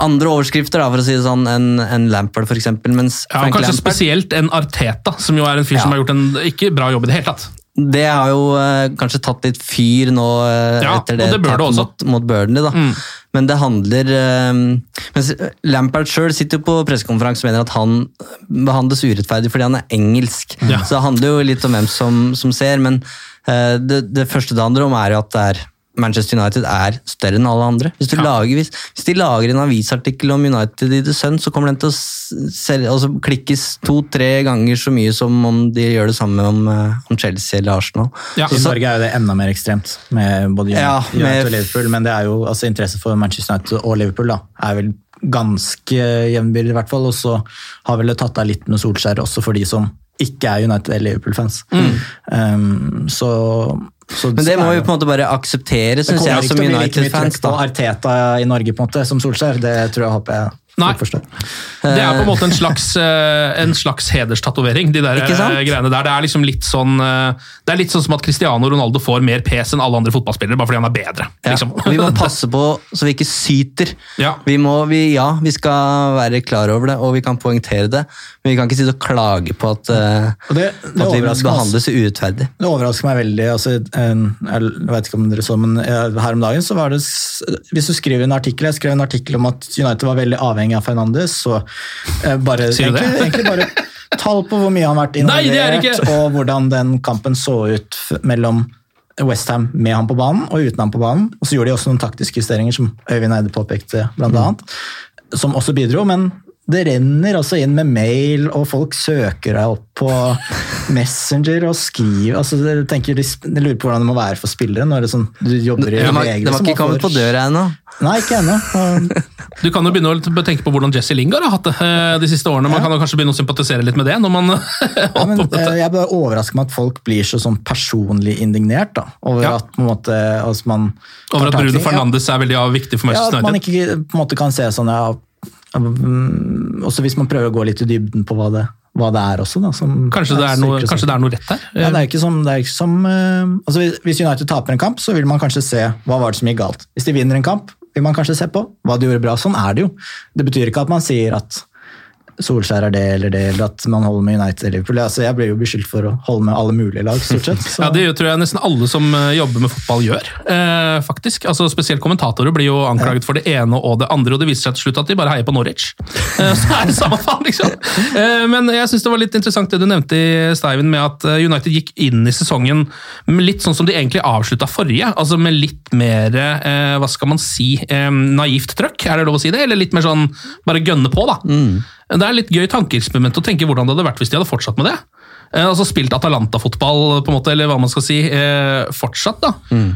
andre overskrifter, da, for å si det sånn, enn en Lampard, f.eks. Ja, kanskje Lampard spesielt en Arteta, som jo er en fyr som har gjort en ikke bra jobb i det hele tatt. Det har jo eh, kanskje tatt litt fyr nå eh, Ja, etter det, og det bør det tapet også. mot, mot Burnley. da. Mm. Men det handler eh, mens Lampard sjøl sitter jo på pressekonferanse og mener at han behandles urettferdig fordi han er engelsk. Ja. Så det handler jo litt om hvem som, som ser, men eh, det, det første det handler om, er jo at det er Manchester United er større enn alle andre. Hvis, du Ja. lager, hvis, hvis de lager en avisartikkel om United i The Sun, så kommer den til å selge, altså klikkes to-tre ganger så mye som om de gjør det samme om, eh, om Chelsea eller Arsenal. Ja. I Norge er jo det enda mer ekstremt, med både United, Ja, med- United og Liverpool. Men det er jo altså interesse for Manchester United og Liverpool da, er vel ganske jevnbyrdig, i hvert fall. Og så har vel det tatt av litt med Solskjær også for de som ikke er United- eller Liverpool-fans. Um, så, så Mm. Men det må vi på en måte bare akseptere, syns jeg, som United-fans. det kommer ikke til å bli like mye trøkk på. Arteta i Norge på en måte, som Solskjær. Det tror jeg håper jeg Nei. Det er på en måte en slags, eh, en slags hederstatovering, de der eh, greiene der. Det er liksom litt sånn eh, Det er litt sånn som at Cristiano Ronaldo får mer pes enn alle andre fotballspillere, bare fordi han er bedre. Ja. Liksom. Vi må passe på så vi ikke syter. Ja. Vi må, vi, ja, vi skal være klar over det, og vi kan poengtere det, men vi kan ikke sitte og klage på at, eh, Og det, det at vi behandles urettferdig. Det overrasker meg veldig. Altså, jeg vet ikke om dere så, men eh, her om dagen så var det Hvis du skriver en artikkel Jeg skrev en artikkel om at United var veldig avhengig av Fernandes, så eh, bare, egentlig, egentlig bare tall på hvor mye han har vært er involvert, og hvordan den kampen så ut mellom Westham med han på banen og uten han på banen. Og så gjorde de også noen taktiske justeringer, som Øyvind Eide påpekte, blant Mm. annet, som også bidro. men det renner også inn med mail, og folk søker deg opp på <laughs> Messenger og skriver altså, jeg tenker, jeg lurer på hvordan det må være for spillere når det sånn, du jobber i VG. det var ikke kommet på døra ennå. Nei, ikke ennå. <laughs> Du kan jo begynne å tenke på hvordan Jesse Lingard har hatt det eh, de siste årene. Man kan jo kanskje begynne å sympatisere litt med det. når man Ja, <laughs> men, eh, jeg bare overrasker meg at folk blir så sånn personlig indignert da, over Ja. at på en måte, altså, man Over at Bruno Ja, Fernandes er veldig viktig for Ja, at man ikke på en måte kan se sånn ja, Også hvis man prøver å gå litt i dybden på hva det, hva det er også. Da, som Kanskje det er noe, kanskje det er noe rett der? Ja, det er ikke som, det er ikke som eh, altså hvis- Hvis United taper en kamp, så vil man kanskje se hva var det som gikk galt. Hvis de vinner en kamp, vil man kanskje se på hva de gjorde bra. Sånn er det jo. Det betyr ikke at man sier at Solskjær er det eller det, eller at man holder med United eller Liverpool. Altså, jeg blir jo beskyldt for å holde med alle mulige lag, stort sett. Så. Ja, Det tror jeg nesten alle som eh, jobber med fotball gjør. Eh, faktisk. Altså, Spesielt kommentatorer blir jo anklaget for det ene og det andre, og det viser seg til slutt at de bare heier på Norwich. <laughs> Eh, så er det samme faen, liksom. Eh, men jeg syns det var litt interessant det du nevnte i Steiven, med at eh, United gikk inn i sesongen litt sånn som de egentlig avslutta forrige. altså Med litt mer, eh, hva skal man si, eh, naivt trøkk, er det lov å si det? Eller litt mer sånn bare gønne på, da. Det er litt gøy tankeeksperiment å tenke hvordan det hadde vært hvis de hadde fortsatt med det. Altså spilt Atalanta-fotball, på en måte, eller hva man skal si, eh, fortsatt. da.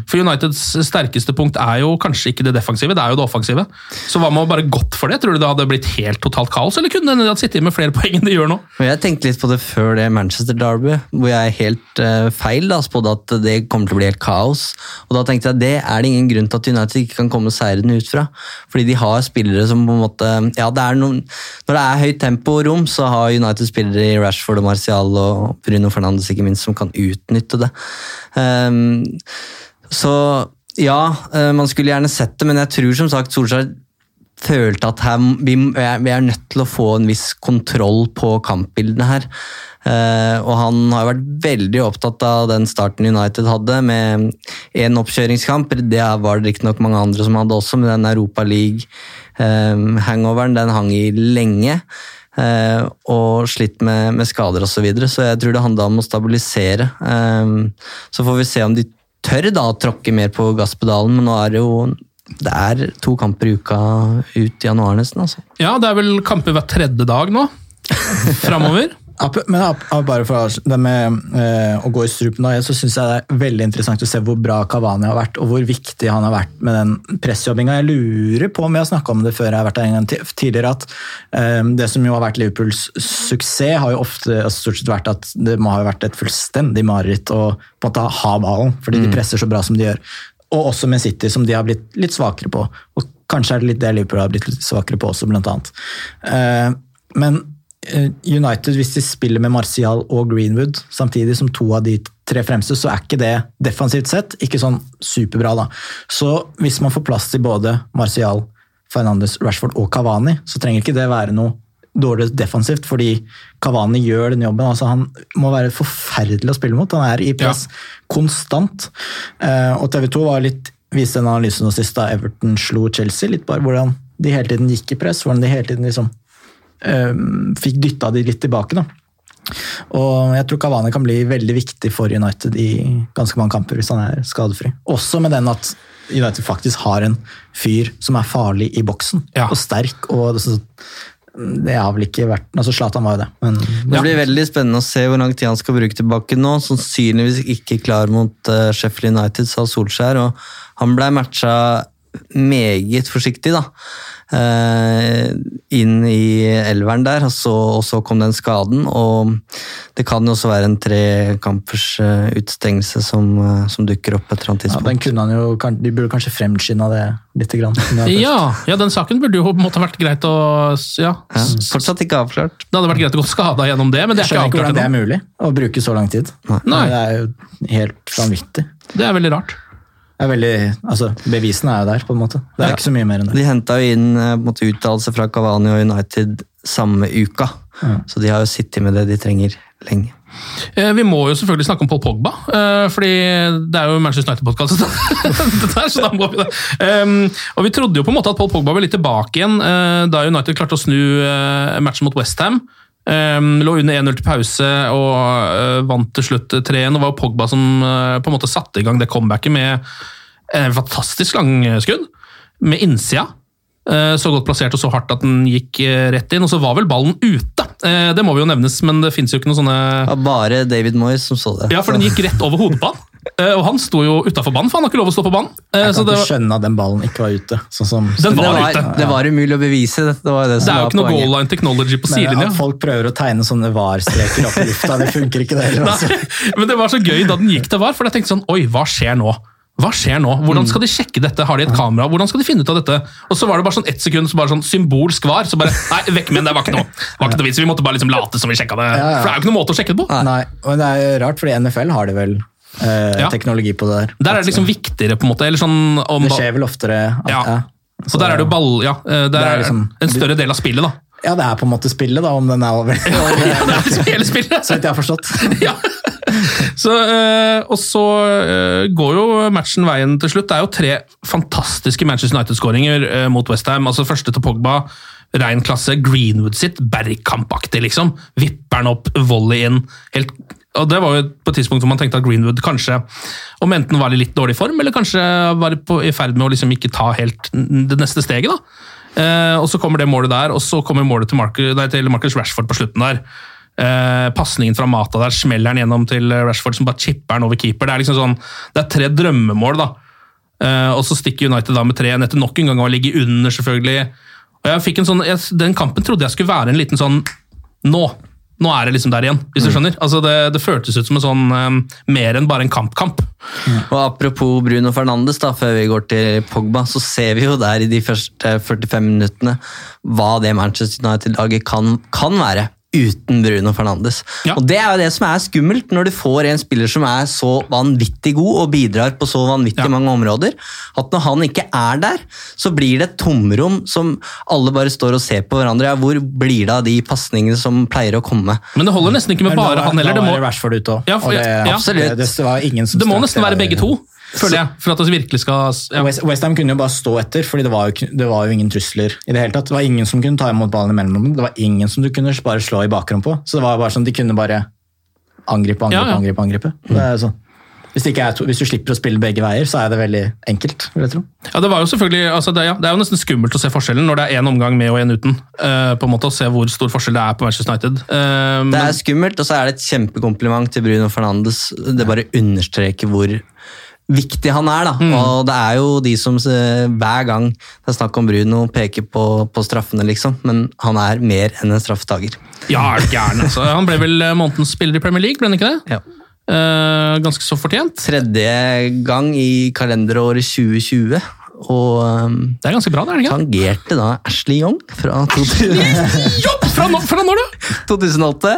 For Uniteds sterkeste punkt er jo kanskje ikke det defensive, det er jo det offensive. Så hva med å bare gått for det? Tror du det hadde blitt helt totalt kaos, eller kunne de sittet med flere <laughs> poeng enn de gjør nå? Jeg tenkte litt på det før det Manchester Derby, hvor jeg er helt eh, feil da, spådde at det kommer til å bli helt kaos. Og da tenkte jeg det er det ingen grunn til at United ikke kan komme seirende ut fra. Fordi de har spillere som på en måte ja, det er noen, Når det er høyt tempo og rom, så har United spillere i Rashford og Martial og Bruno Fernandes ikke minst som kan utnytte det. Ehm, så ja, eh, man skulle gjerne sett det, men jeg tror som sagt Solskjær følte at her, vi, er nødt til å få en viss kontroll på kampbildene her. Eh, og han har vært veldig opptatt av den starten United hadde, med én oppkjøringskamp. Det var det riktignok mange andre som hadde også, med den Europa League-hangoveren. den hang i lenge. Eh, og slitt med, med skader osv. Så, videre. så jeg tror det handla om å stabilisere. Eh, så får vi se om de tør da å tråkke mer på gasspedalen, men nå er det jo det er to kamper i uka ut i januar nesten. altså. Ja, det er vel kamper hver tredje dag nå. Framover. <laughs> Men bare for det med eh, å gå i strupen da, så syns jeg det er veldig interessant å se hvor bra Kavani har vært, og hvor viktig han har vært med den pressjobbinga. Jeg lurer på om jeg har snakka om det før jeg har vært der en gang tidligere, at eh, det som jo har vært Liverpools suksess, har jo ofte altså stort sett vært at det må ha vært et fullstendig mareritt å på en måte ha ballen, fordi de presser så bra som de gjør. Og også med City, som de har blitt litt svakere på. Og kanskje er det litt det Liverpool har blitt litt svakere på også, blant annet. Eh, men United, hvis de spiller med Martial og Greenwood samtidig som to av de tre fremste, så er ikke det defensivt sett ikke sånn superbra. da. Så hvis man får plass til både Martial, Fernandes, Rashford og Cavani, så trenger ikke det være noe dårlig defensivt, fordi Cavani gjør den jobben. altså Han må være forferdelig å spille mot. Han er i press konstant. Eh, og TV 2 var litt, viste en analyse nå sist da Everton slo Chelsea. litt bare Hvordan de hele tiden gikk i press, hvordan de hele tiden liksom eh, fikk dytta de litt tilbake. da. Og jeg tror Cavani kan bli veldig viktig for United i ganske mange kamper hvis han er skadefri. Også med den at United faktisk har en fyr som er farlig i boksen, og sterk. og det, så- det har vel ikke vært altså Zlatan var jo det, men Det blir veldig spennende å se hvor lang tid han skal bruke tilbake nå. Sannsynligvis ikke klar mot eh, Sheffield United, sa Solskjær. og Han ble matcha meget forsiktig, da. Eh, inn i elveren der, og så, og så kom den skaden. Og det kan jo også være en trekampers uh, utstengelse som, eh, som dukker opp et eller annet ja, tidspunkt. den kunne han jo, De burde kanskje fremskynda det litt. Grann, Ja, ja, den saken burde jo på en måte vært greit å ja. Ja, fortsatt ikke avklart. Det hadde vært greit å gå skada gjennom det, men det Jeg er skjønner ikke ikke hvordan det er mulig å bruke så lang tid. Nei. Det er jo helt vanvittig. Det er veldig rart. Er veldig, altså, bevisene er jo der, på en måte. Det er ikke så mye mer enn det. De henta jo inn eh, på uttalelse fra Cavani og United samme uka, så de har jo sittet med det de trenger lenge. Eh, Vi må jo selvfølgelig snakke om Paul Pogba, eh, fordi det er jo Manchester United-podkast. <laughs> så da må vi det. Og Vi trodde jo på en måte at Paul Pogba var litt tilbake igjen eh, da United klarte å snu matchen mot Westham. Um, lå under 1-0 til pause og uh, vant til slutt 3-1. og var Pogba som uh, på en måte satte i gang det comebacket med en fantastisk langskudd. Med innsida. Så godt plassert og så hardt at den gikk rett inn. Og så var vel ballen ute! Det må vi jo nevnes, men det fins jo ikke noen sånne ja, bare David Moyes som så det. ja, for den gikk rett over hodet på han. Eh, Og han sto jo utafor banen, for han har ikke lov å stå på banen. Eh, Jeg Så kan det, ikke var- skjønne at den ballen ikke var ute. Sånn som, Den det, var var, ute. det var umulig å bevise. Det, det, var det, som det er jo ikke noe goal line technology på sidelinja. at folk prøver å tegne sånne var-streker opp i lufta, det funker ikke det heller. Altså. <laughs> Men det var så gøy da den gikk til VAR, for jeg tenkte sånn Oi, hva skjer nå? Hva skjer nå? Hvordan skal de sjekke dette? Har de et kamera? Hvordan skal de finne ut av dette? Og så var det bare sånn ett sekund, så bare sånn symbolsk var. Så bare Nei, vekk med den, det var ikke noe. Det var ikke noe vits. Vi måtte bare liksom late som vi sjekka det. For det er jo ikke noen måte å sjekke det på. Nei, men det er jo rart, fordi NFL har det vel eh, Ja. teknologi på det der. Der er det liksom viktigere, på en måte. Eller sånn om Det skjer vel oftere at, Ja. ja. Og der er det jo ball Ja, eh, det er liksom- en større del av spillet, da. ja, det er på en måte spillet, da, om den er over. <laughs> Ja, det er liksom hele spillet. Så vidt jeg har forstått. <laughs> ja. Så, øh, og så øh, går jo matchen veien til slutt. Det er jo tre fantastiske Manchester United-skåringer øh, mot Westham. Altså første til Pogba, rein klasse. Greenwood sitt, Bergkamp-aktig, liksom. Vipper den opp, volley inn. Helt, og Det var jo på et tidspunkt hvor man tenkte at Greenwood kanskje om enten var i litt dårlig form, eller kanskje var på, i ferd med å liksom ikke ta helt det neste steget. da. Eh, og Så kommer det målet der, og så kommer målet til Marcus, nei, til Marcus Rashford på slutten der. Eh, Pasningen fra Mata der smeller han gjennom til Rashford, som bare chipper den over keeper. Det er liksom sånn, det er tre drømmemål, da. Eh, og så stikker United da med tre etter nok en gang å ligge under, selvfølgelig. Og jeg fikk en sånn, jeg, Den kampen trodde jeg skulle være en liten sånn Nå! Nå er det liksom der igjen, hvis du skjønner. Altså det, det føltes ut som en sånn um, mer enn bare en kampkamp. Og Apropos Bruno Fernandes, da, før vi går til Pogba, så ser vi jo der i de første 45 minuttene hva det Manchester United-laget kan, kan være uten Bruno Fernandes. Og Det er jo det som er skummelt, når du får en spiller som er så vanvittig god og bidrar på så vanvittig mange områder, at når han ikke er der, så blir det et tomrom som alle bare står og ser på hverandre. Ja, hvor blir det av de pasningene som pleier å komme? Men det holder nesten ikke med bare han heller. Det må. Ja, for- det må nesten være begge to, føler jeg, for at det virkelig skal ja. West, West Ham kunne jo bare stå etter, fordi det var, jo, det var jo ingen trusler. i Det hele tatt. Det var ingen som kunne ta imot ballen i mellomrommet. Det var ingen som du kunne bare slå i bakrom på. Så det var bare sånn, de kunne bare angripe, angripe, Ja, ja. angripe. angripe. Det er sånn. Hvis, det ikke er to, hvis du slipper å spille begge veier, så er det veldig enkelt. vil jeg tro. Ja, Det var jo selvfølgelig, altså det, ja, det er jo nesten skummelt å se forskjellen når det er én omgang med og én uten. Uh, på en måte Å se hvor stor forskjell det er på Manchester United. Uh, Det men- er skummelt, og så er det et kjempekompliment til Bruno Fernandes. Det bare understreker hvor viktig han er. da. Og det er jo de som eh, hver gang det er snakk om Bruno, peker på, på straffene, liksom. Men han er mer enn en straffetaker. Ja, er du gæren, altså. Han ble vel eh, månedens spiller i Premier League, ble han ikke det? Ja. Eh, ganske så fortjent. Tredje gang i kalenderåret 2020. Og um, Det er ganske bra, det er det ikke? tangerte da Ashley Young fra 2000 Jobb! Fra, nå- fra når da? <laughs> 2008.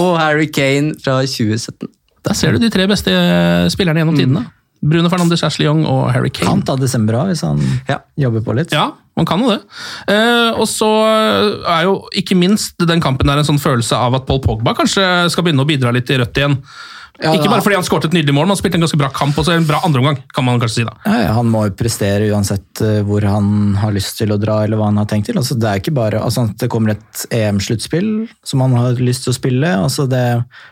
Og Harry Kane fra 2017. Der ser du de tre beste eh, spillerne gjennom tidene. Bruno Fernandes, Ashley Young og Harry Kane. Kan ta desember av hvis han jobber på litt. Ja, man kan jo det. Eh, og så er jo ikke minst den kampen der en sånn følelse av at Paul Pogba kanskje skal begynne å bidra litt i rødt igjen. Ja, ikke bare fordi han skåret et nydelig mål, men han spilte en ganske bra kamp og så en bra andreomgang. kan man kanskje si da. Ja, han må jo prestere uansett eh, hvor han har lyst til å dra eller hva han har tenkt til. Altså, det er ikke bare altså, Det kommer et EM-sluttspill som han har lyst til å spille. Altså, det,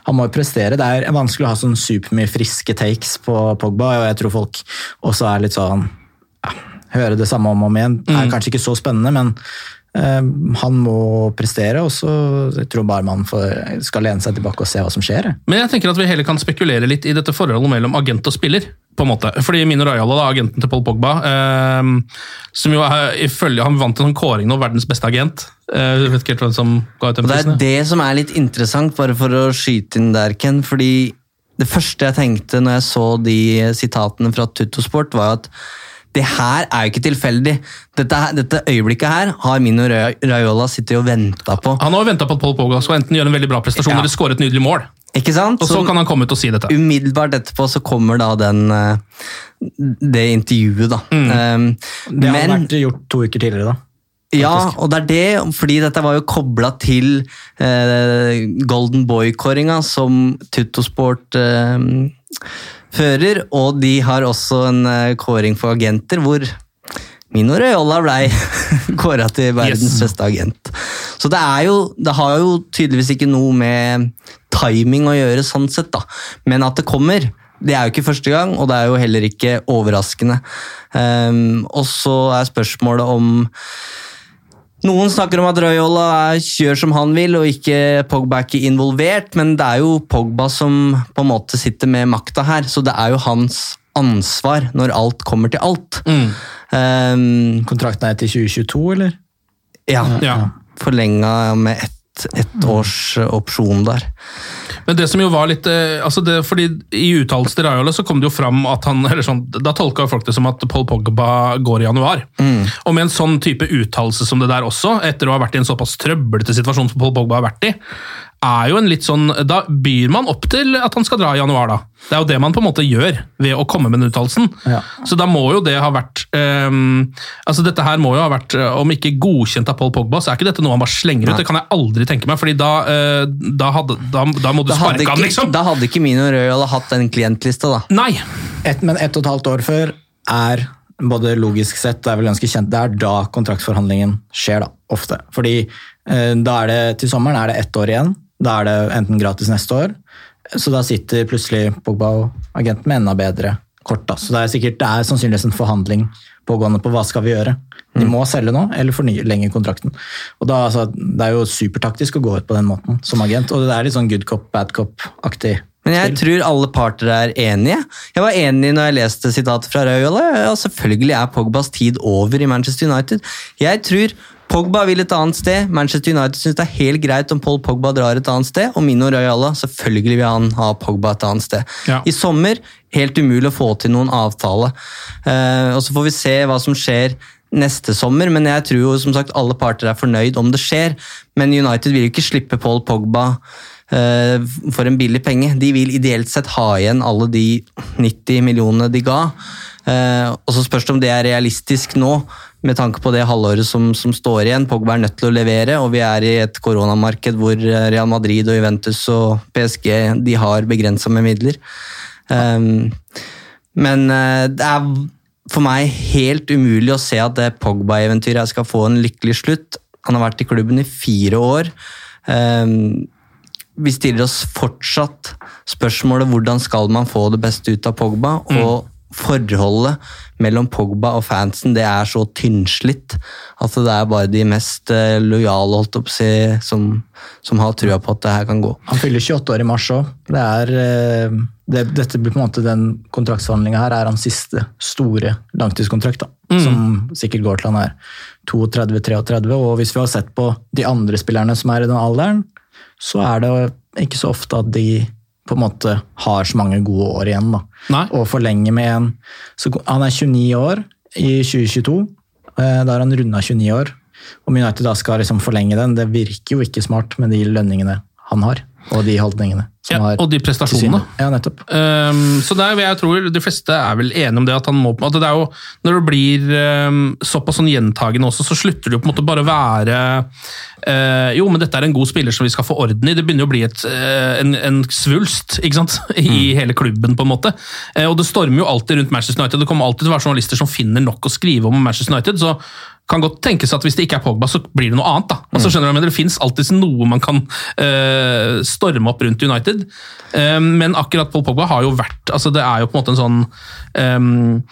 han må jo prestere. Det er vanskelig å ha sånn supermye friske takes på Pogba, og jeg tror folk også er litt sånn ja, Høre det samme om og om igjen Det er Mm. kanskje ikke så spennende, men han må prestere, og så jeg tror bare man får, skal lene seg tilbake og se hva som skjer. Men jeg tenker at vi heller kan spekulere litt i dette forholdet mellom agent og spiller. på en måte. Fordi Mino Rajala, da, agenten til Paul Pogba, eh, som jo er, ifølge Han vant en sånn kåring nå, verdens beste agent. Eh, vet ikke helt hvem som ga ut den prisen. det er det som er litt interessant, bare for å skyte inn der, Ken. fordi det første jeg tenkte når jeg så de sitatene fra Tuttosport, var jo at det her er jo ikke tilfeldig. Dette, dette øyeblikket her har Mino Raiola sittet og venta på. Han har jo venta på at Paul Pogba skal enten gjøre en veldig bra prestasjon Ja. eller skåre et nydelig mål. Ikke sant? Og så kan han komme ut og si dette. Umiddelbart etterpå så kommer da den eh, det intervjuet, da. Mm. Um, Det hadde men- vært gjort to uker tidligere, da. Ja, og det er det, fordi dette var jo kobla til eh, Golden Boy-kåringa som Tuttosport eh, fører, og de har også en eh, kåring for agenter hvor Mino Raiola blei <laughs> kåra til verdens Yes. beste agent. Så det jo Det har jo tydeligvis ikke noe med timing å gjøre, sånn sett, da. Men at det kommer, det er jo ikke første gang, og det er jo heller ikke overraskende. Um, og så er spørsmålet om noen snakker om at Raiola kjører som han vil, og ikke Pogba er ikke involvert, men det er jo Pogba som på en måte sitter med makta her, så det er jo hans ansvar når alt kommer til alt. Mm. Um, Kontrakten er til 2022, eller? ja, Ja. forlenga med ett et års opsjon der. Men det som jo var litt eh, altså det, fordi I uttalelsen til Raiola så kom det jo fram at han <laughs> eller sånn, Da tolka folk det som at Paul Pogba går i januar. Og med en sånn type uttalelse som det der også, etter å ha vært i en såpass trøblete situasjon som Paul Pogba har vært i, er jo en litt sånn Da byr man opp til at han skal dra i januar, da. Det er jo det man på en måte gjør ved å komme med den uttalelsen. Ja. Så da må jo det ha vært um, altså Dette her må jo ha vært, eh, om ikke godkjent av Paul Pogba, så er ikke dette noe han bare slenger ut. Nei. Det kan jeg aldri tenke meg, fordi da, uh, da, hadde, da, da må du sparke han, liksom. da hadde ikke Mino Royal hatt den klientlista, da. Nei! Et, men ett og et halvt år før er både logisk sett, det er vel ganske kjent, det er da kontraktsforhandlingen skjer, da, ofte. Fordi eh, da er det, til sommeren er det ett år igjen. Da er det enten gratis neste år, så da sitter plutselig Pogba og agenten med enda bedre kort. da. Så det er sikkert, det er sannsynligvis en forhandling pågående på hva skal vi gjøre. De må selge nå, eller forlenge kontrakten. Og da, altså, Det er jo supertaktisk å gå ut på den måten som agent, og det er litt sånn good cop, bad cop-aktig. Men jeg tror alle parter er enige. Jeg var enig når jeg leste sitatet fra Raiola. Ja, selvfølgelig er Pogbas tid over i Manchester United. Jeg tror Pogba vil et annet sted. Manchester United syns det er helt greit om Paul Pogba drar et annet sted. Og Mino Royala, selvfølgelig vil han ha Pogba et annet sted. Ja. I sommer helt umulig å få til noen avtale. Uh, og Så får vi se hva som skjer neste sommer, men jeg tror jo som sagt alle parter er fornøyd om det skjer. Men United vil jo ikke slippe Paul Pogba eh, for en billig penge. De vil ideelt sett ha igjen alle de 90 millionene de ga. Eh, og så spørs det om det er realistisk nå, med tanke på det halvåret som, som står igjen. Pogba er nødt til å levere, og vi er i et koronamarked hvor eh, Real Madrid og Juventus og PSG de har begrensa med midler. Um, men eh, det er for meg helt umulig å se at det Pogba-eventyret skal få en lykkelig slutt. Han har vært i klubben i fire år. Um, vi stiller oss fortsatt spørsmålet hvordan skal man få det beste ut av Pogba. og Forholdet mellom Pogba og fansen det er så tynnslitt at det er bare de mest eh, lojale holdt opp, si, som, som har trua på at det her kan gå. Han fyller 28 år i mars òg. Det er, eh, det, dette blir på en måte den kontraktsforhandlinga her er hans siste store langtidskontrakt. da, Som sikkert går til han er 32-33. Og hvis vi har sett på de andre spillerne som er i den alderen, så er det ikke så ofte at de på en måte har så mange gode år igjen. da. Nei. Og forlenge med en så, Han er 29 år i 2022. eh, Da har han runda 29 år. Om United da skal liksom forlenge den, det virker jo ikke smart med de lønningene han har. Og de holdningene. som Ja, har og de prestasjonene. Ja, nettopp. Um, så der jo, jeg tror de fleste er vel enige om det at han må at det er jo, Når det blir um, såpass sånn gjentagende også, så slutter det jo på en måte bare å være uh, Jo, men dette er en god spiller som vi skal få orden i. Det begynner jo å bli et, uh, en, en svulst ikke sant? <laughs> i hele klubben, på en måte. Uh, og det stormer jo alltid rundt Manchester United. Det kommer alltid til å være journalister som finner nok å skrive om Manchester United. så kan godt tenkes at hvis det ikke er Pogba, så blir det noe annet. da. Altså, skjønner du, men Det fins alltid noe man kan uh, storme opp rundt United. Um, men akkurat Paul Pogba har jo vært altså Det er jo på en måte en sånn um,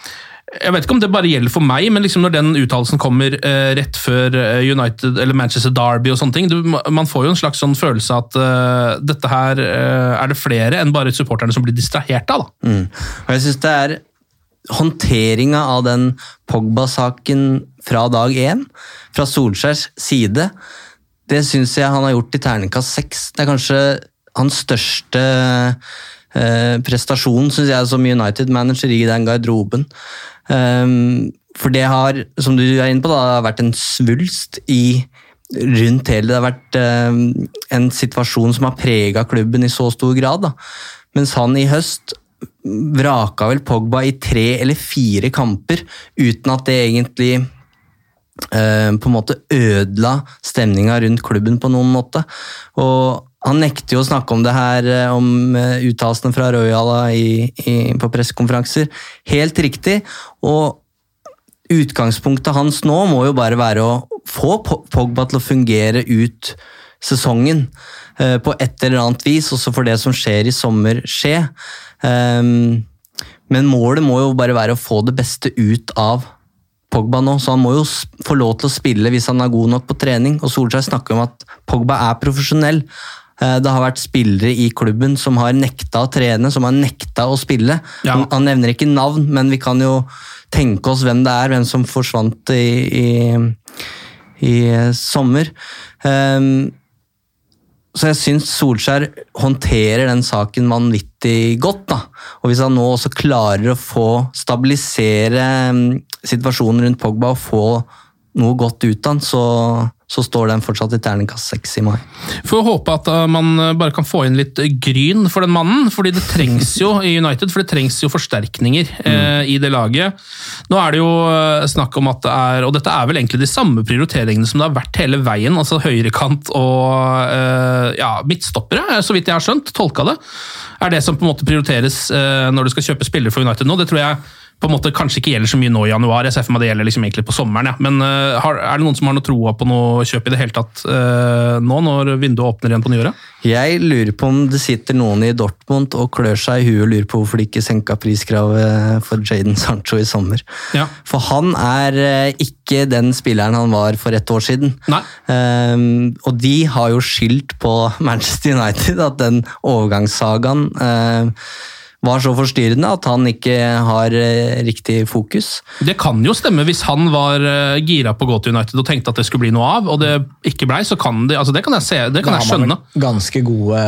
jeg vet ikke om det bare gjelder for meg, men liksom når den uttalelsen kommer uh, rett før United eller Manchester Derby og sånne ting, du, man får jo en slags sånn følelse at uh, dette her uh, er det flere enn bare supporterne som blir distrahert av. da. Mm. Og jeg synes det er håndteringa av den Pogba-saken fra dag én, fra Solskjærs side, det syns jeg han har gjort i terningkast seks. Det er kanskje hans største eh, prestasjon, syns jeg, som United-manager i den garderoben. Um, for det har, som du er inne på, da, vært en svulst i rundt hele Det har vært eh, en situasjon som har prega klubben i så stor grad. Da. Mens han i høst vraka vel Pogba i tre eller fire kamper uten at det egentlig eh, på en måte ødela stemninga rundt klubben på noen måte. Og han nekter jo å snakke om det her, eh, om eh, uttalelsene fra Royala i, i, på pressekonferanser. Helt riktig. og Utgangspunktet hans nå må jo bare være å få Pogba til å fungere ut sesongen eh, på et eller annet vis, og så får det som skjer i sommer, skje. Ehm, men målet må jo bare være å få det beste ut av Pogba nå, så han må jo få lov til å spille hvis han er god nok på trening. Og Solskjær snakker om at Pogba er profesjonell. Eh, Det har vært spillere i klubben som har nekta å trene, som har nekta å spille. Ja. Han, han nevner ikke navn, men vi kan jo tenke oss hvem det er, hvem som forsvant i, i, i sommer. Ehm, så jeg syns Solskjær håndterer den saken vanvittig godt. da. Og hvis han nå også klarer å få stabilisere mm, situasjonen rundt Pogba og få noe godt ut av han, så, så står den fortsatt i terningkast seks i mai. Får håpe at uh, man uh, bare kan få inn litt uh, gryn for den mannen, fordi det trengs jo i United, for det trengs jo forsterkninger eh, i det laget. Nå er det jo snakk om at det er, og dette er vel egentlig de samme prioriteringene som det har vært hele veien, altså høyrekant og eh, ja, midtstoppere, så vidt jeg har skjønt, tolka det, er det som på en måte prioriteres eh, når du skal kjøpe spillere for United nå. Det tror jeg på en måte kanskje ikke gjelder så mye nå i januar. Jeg ser for meg det gjelder liksom egentlig på sommeren. Ja. Men uh, har, er det noen som har noe troa på noe kjøp i det hele tatt uh, nå, når vinduet åpner igjen på nyåret? Jeg lurer på om det sitter noen i Dortmund og klør seg i huet og lurer på hvorfor de ikke senka priskravet for Jaden Sancho i sommer. Ja. For han er eh, ikke den spilleren han var for ett år siden. Ehm, og de har jo skyldt på Manchester United at den overgangssagaen eh, var så forstyrrende at han ikke har eh, riktig fokus. Det kan jo stemme hvis han var eh, gira på å gå til United og tenkte at det skulle bli noe av, og det ikke blei, så kan det altså det kan jeg se, det kan Da jeg har man skjønne. Ganske gode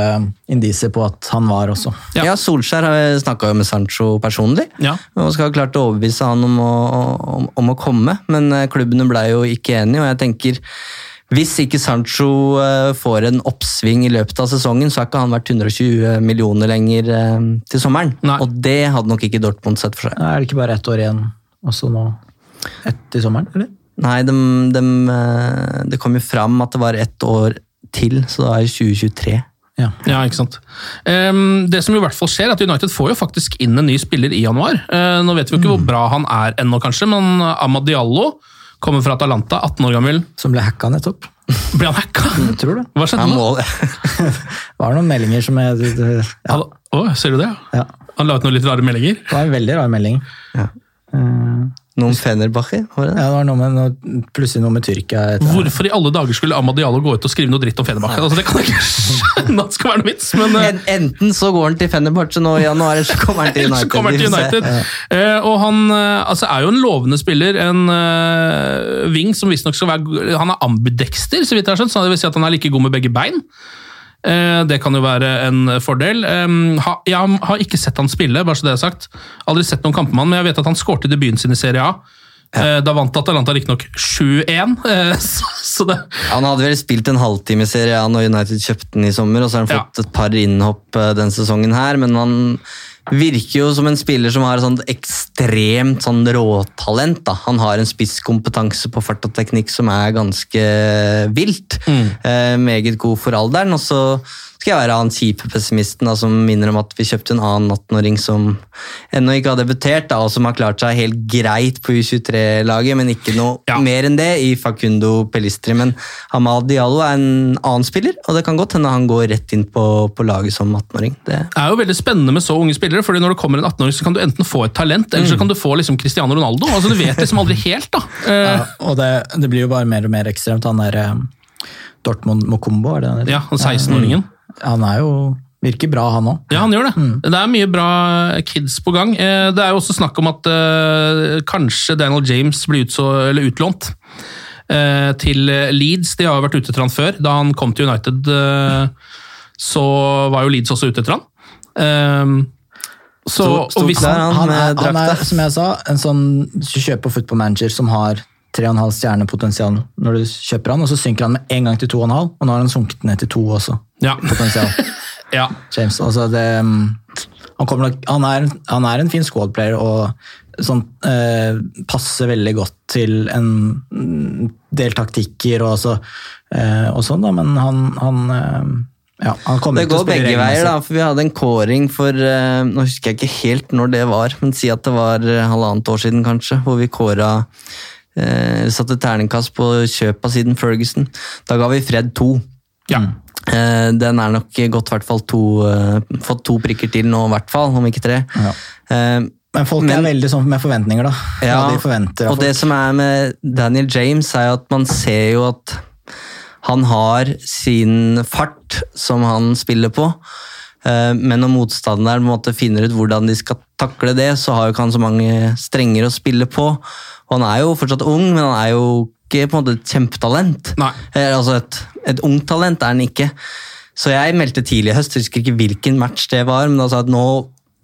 indiser indisier på at han var også. Ja. Ja, Solskjær har snakka med Sancho personlig. Ja. Og skal ha klart å overbevise han om å, om, om å komme, men eh, klubbene ble jo ikke enige. og jeg tenker hvis ikke Sancho eh, får en oppsving i løpet av sesongen, så har ikke han vært 120 millioner lenger eh, til sommeren. Nei. Og det hadde nok ikke Dortmund sett for seg. Er det ikke bare ett år igjen også nå etter sommeren, eller? Nei, de, dem, eh, det kom jo fram at det var ett år til, så da er det 2023. Ja. Ja, ikke sant. Ehm, det som i hvert fall skjer, er at United får jo faktisk inn en ny spiller i januar. Nå vet vi jo ikke hvor bra han er ennå, kanskje, men Amad Diallo kommer fra Atalanta, 18 år gammel. Som ble hacka nettopp. Ble han hacka? Jeg tror det. Hva skjedde nå? <laughs> det. Var noen meldinger som jeg det- det- ja, Å, ser du det? ja. Han la ut noen litt rare meldinger. Det var en veldig rar melding. Ja. Eh, Noen Fenerbahçe, var det? Ja, det var noe med noe, plutselig noe med Tyrkia. Etter. Hvorfor i alle dager skulle Amad Diallo gå ut og skrive noe dritt om Fenerbahçe? Altså, det kan jeg ikke skjønne at skal være noe vits, men En, enten så går han til Fenerbahçe nå i januar, eller så kommer han til United. så kommer han til United. Ja. Eh, og han eh, altså, er jo en lovende spiller. En uh, wing som visstnok skal være Han er ambidexter, så vidt jeg har skjønt. Så det vil si at han er like god med begge bein. Eh, det kan jo være en fordel. Jeg har ikke sett han spille, bare så det er sagt. Aldri sett noen kamper med han, men jeg vet at han skårte debuten sin i Serie A. Ja. da vant Atalanta riktignok 7-1, eh, <laughs> så, så det Han hadde vel spilt en halvtime i Serie A når United kjøpte den i sommer, og så har han Ja. fått et par innhopp den sesongen her, men han virker jo som en spiller som har et sånt ekstremt sånn råtalent. Da. Han har en spisskompetanse på fart og teknikk som er ganske vilt. Eh, meget god for alderen. Og så skal jeg være han kjipe pessimisten da, som minner om at vi kjøpte en annen 18-åring som ennå ikke har debutert, da, og som har klart seg helt greit på U23-laget, men ikke noe Ja. mer enn det i Facundo Pelistri. Men Hamad Diallo er en annen spiller, og det kan godt hende han går rett inn på, på laget som 18-åring. Det Det er jo veldig spennende med så unge spillere, fordi når det kommer en 18-åring, så kan du enten få et talent, eller så kan du få liksom Cristiano Ronaldo. Altså, Du vet liksom aldri helt, da. <laughs> Eh, Ja, og det, det blir jo bare mer og mer ekstremt. Han der eh, Dortmund Mokombo, er det han heter? ja, han 16-åringen. Han er jo Virker bra, han òg. Ja, han gjør det. Det er mye bra kids på gang. Eh, Det er jo også snakk om at eh, kanskje Daniel James blir utså, eller utlånt eh, til Leeds. De har jo vært ute etter han før. Da han kom til United, så var jo Leeds også ute etter han. Eh, Så, og hvis han, han. Han er, han er, som jeg sa, en sånn du kjøper på Football Manager som har 3,5 stjernepotensial når du kjøper han, og så synker han med en gang til 2,5, og nå har han sunket ned til 2 også. Ja, Potensial. <laughs> ja. James, altså det mm, han, kommer nok, han, er, han er en fin squad-player og sånn, eh, passer veldig godt til en mm, del taktikker og, så, eh, og sånn, da, men han, han eh, ja, han kommer Det går begge veier, da, for vi hadde en kåring for uh, Nå husker jeg ikke helt når det var, men si at det var eh, halvannet år siden, kanskje, hvor vi kåra uh, Satte terningkast på kjøpa siden Ferguson. Da ga vi Fred to. ja. Eh, den er nok gått hvert fall to eh, Fått to prikker til nå, i hvert fall, om ikke tre. Ja. Eh, Men folk Men- er veldig sånn med forventninger, da. ja, de forventer og det som er med Daniel James, er at man ser jo at han har sin fart som han spiller på. Men når motstanderen måte finner ut hvordan de skal takle det, så har jo ikke han så mange strenger å spille på. Og han er jo fortsatt ung, men han er jo ikke på en måte et kjempetalent. Nei. Eh, Altså et, et ungt talent er han ikke. Så jeg meldte tidlig i høst, jeg husker ikke hvilken match det var, men da sa jeg at nå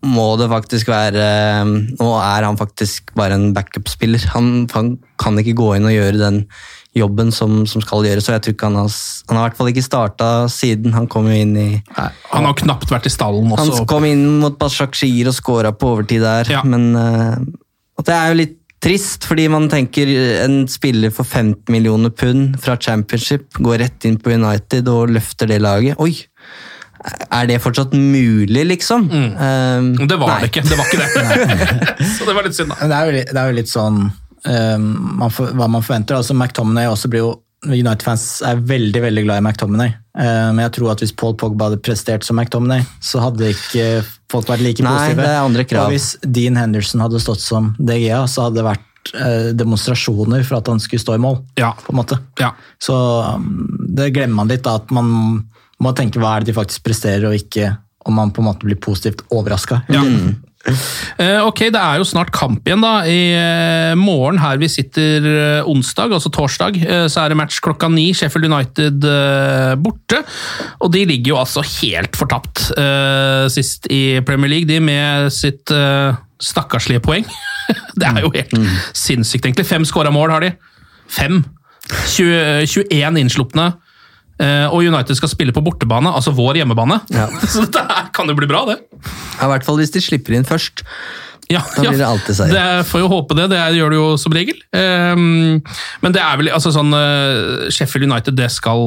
må det faktisk være Nå er han faktisk bare en backup-spiller. Han, han kan ikke gå inn og gjøre den jobben som, som skal gjøres, og jeg tror ikke han har, han har i hvert fall ikke starta siden han kom inn i Han har knapt vært i stallen Han også. kom inn mot Bashakshir og scora på overtid der, Ja. men eh, det er jo litt trist, fordi man tenker en spiller for 15 millioner pund fra championship går rett inn på United og løfter det laget. Oi! Er det fortsatt mulig, liksom? Um, Det var nei. det ikke. Det var ikke det. <laughs> så det var litt synd, da. Det er jo, litt- det er jo litt sånn um, man for, hva man forventer. altså McTominay også blir jo United-fans er veldig veldig glad i McTominay. Eh, men jeg tror at hvis Paul Pogba hadde prestert som McTominay, så hadde ikke folk vært like Nei, positive. det er andre krav. Og hvis Dean Henderson hadde stått som DGA, så hadde det vært eh, demonstrasjoner for at han skulle stå i mål. Ja. på en måte. Ja. Så um, det glemmer man litt, da, at man må tenke hva er det de faktisk presterer, og ikke om man på en måte blir positivt overraska. Ja. Eh, ok, det er jo snart kamp igjen, da. I eh, morgen her vi sitter eh, onsdag, altså torsdag, så er det match klokka ni. Sheffield United borte. Og de ligger jo altså helt fortapt sist i Premier League, de med sitt stakkarslige poeng. <laughs> det er jo helt sinnssykt, egentlig. Fem skåra mål har de. Fem. 20, 21 innslupne. Eh, og United skal spille på bortebane, altså vår hjemmebane. Ja. <laughs> Så dette kan jo bli bra, det. Ja, I hvert fall hvis de slipper inn først. Ja, Da blir det alltid seier. Det får jo håpe det. Det gjør det jo som regel. Ehm, men det er vel altså sånn eh, Sheffield United, det skal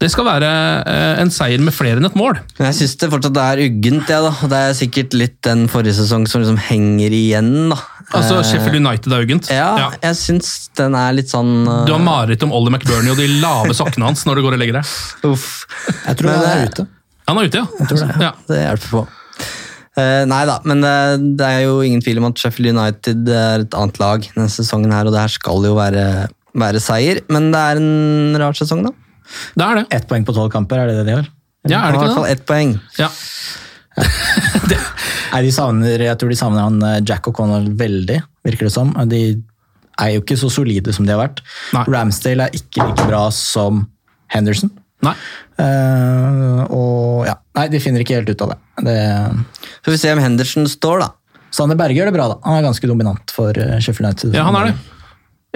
det skal være eh, en seier med flere enn et mål. Jeg syns det fortsatt er uggent, ja, da. Det er sikkert litt den forrige sesong som liksom henger igjen, da. Altså Eh, Sheffield United er uggent? Ja, jeg syns den er litt sånn uh... Du har mareritt om Ollie McBurney og de lave sokkene hans når du går og legger deg. Uff. Jeg tror Men han er ute. Han er ute, ja. ja. Det hjelper på. Uh, nei da, men det, det er jo ingen tvil om at Sheffield United er et annet lag denne sesongen her, og det her skal jo være, være seier. Men det er en rar sesong, da. Det er det. Ett poeng på tolv kamper, er det det de har? Ja, er det I ikke hvert fall det? ett poeng. Ja. <laughs> Nei, de savner, jeg tror de savner han eh, Jack O'Connell veldig, virker det som. De er jo ikke så solide som de har vært. Nei. Ramsdale er ikke like bra som Henderson. Nei. Uh, og ja, nei, de finner ikke helt ut av det. det Får vi se om Henderson står, da. Sander Berge gjør det bra, da. Han er ganske dominant for eh, Sheffield United. ja, han er det.